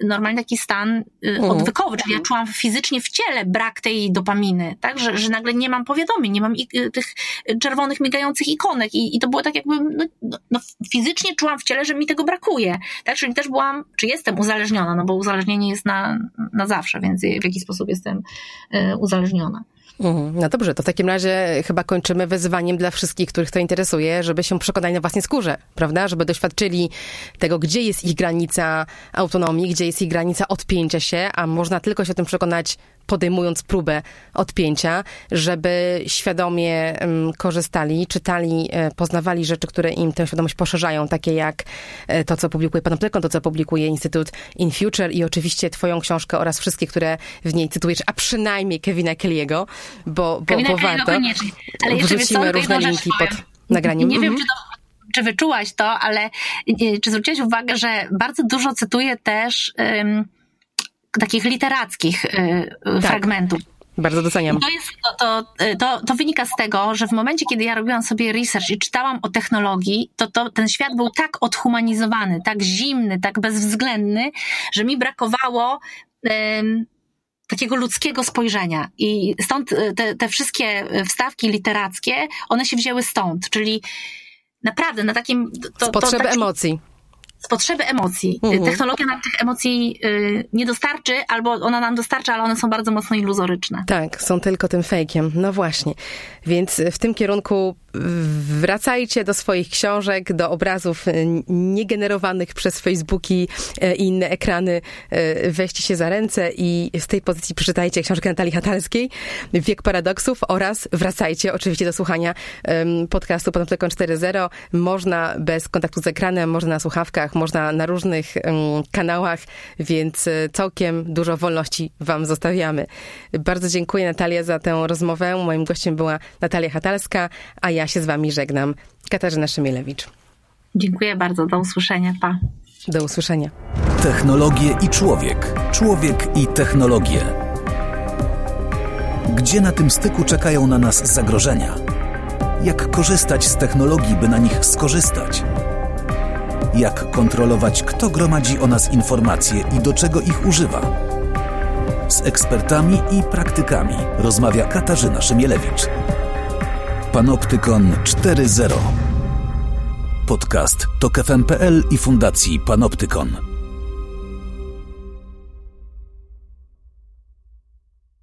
[SPEAKER 3] normalnie taki stan y, mhm. odwykowy, czyli ja czułam fizycznie w ciele brak tej dopaminy, tak, że, że nagle nie mam powiadomień, nie mam y, tych czerwonych migających ikonek i, i to było tak jakby, no, no, no, fizycznie czułam w ciele, że mi tego brakuje, tak, czyli też byłam, czy jestem uzależniona, no bo uzależnienie jest na, na zawsze, więc w jaki sposób jestem y, uzależniona.
[SPEAKER 4] Mhm. No dobrze, to w takim razie chyba kończymy wyzwaniem dla wszystkich, których to interesuje, żeby się przekonali na własnej skórze, prawda? Żeby doświadczyli tego, gdzie jest ich granica autonomii, gdzie jest ich granica odpięcia się, a można tylko się o tym przekonać podejmując próbę odpięcia, żeby świadomie korzystali, czytali, e, poznawali rzeczy, które im tę świadomość poszerzają, takie jak e, to, co publikuje Panoptykon, to, co publikuje Instytut In Future i oczywiście twoją książkę oraz wszystkie, które w niej cytujesz, a przynajmniej Kevina Kelly'ego, bo, bo, Kevina bo warto. Ale Wrzucimy różne linki pod nagraniem.
[SPEAKER 3] Nie, wiem, czy to czy wyczułaś to, ale e, czy zwróciłaś uwagę, że bardzo dużo cytuję też um, takich literackich y, tak. fragmentów.
[SPEAKER 4] Bardzo doceniam.
[SPEAKER 3] To, jest, to, to, to, to, wynika z tego, że w momencie, kiedy ja robiłam sobie research i czytałam o technologii, to, to ten świat był tak odhumanizowany, tak zimny, tak bezwzględny, że mi brakowało um, takiego ludzkiego spojrzenia. I stąd y, te, te wszystkie wstawki literackie, one się wzięły stąd, czyli naprawdę na takim...
[SPEAKER 4] To, z potrzeby emocji
[SPEAKER 3] z potrzeby emocji. Mhm. Technologia nam tych emocji y, nie dostarczy, albo ona nam dostarcza, ale one są bardzo mocno iluzoryczne.
[SPEAKER 4] Tak, są tylko tym fejkiem. No właśnie. Więc w tym kierunku wracajcie do swoich książek, do obrazów niegenerowanych przez Facebooki i inne ekrany. Weźcie się za ręce i z tej pozycji przeczytajcie książkę Natalii Hatalskiej, Wiek Paradoksów oraz wracajcie oczywiście do słuchania podcastu Panoptykon 4.0. Można bez kontaktu z ekranem, można na słuchawkach, można na różnych kanałach, więc e, całkiem dużo wolności Wam zostawiamy. Bardzo dziękuję Natalia za tę rozmowę. Moim gościem była Natalia Hatalska, a ja się z Wami żegnam. Katarzyna Szymielewicz.
[SPEAKER 3] Dziękuję bardzo. Do usłyszenia. Pa.
[SPEAKER 4] Do usłyszenia.
[SPEAKER 2] Technologie i człowiek. Człowiek i technologie. Gdzie na tym styku czekają na nas zagrożenia? Jak korzystać z technologii, by na nich skorzystać? Jak kontrolować, kto gromadzi o nas informacje i do czego ich używa? Z ekspertami i praktykami rozmawia Katarzyna Szymielewicz. Panoptykon 4.0 Podcast to KFM.pl i Fundacji Panoptykon.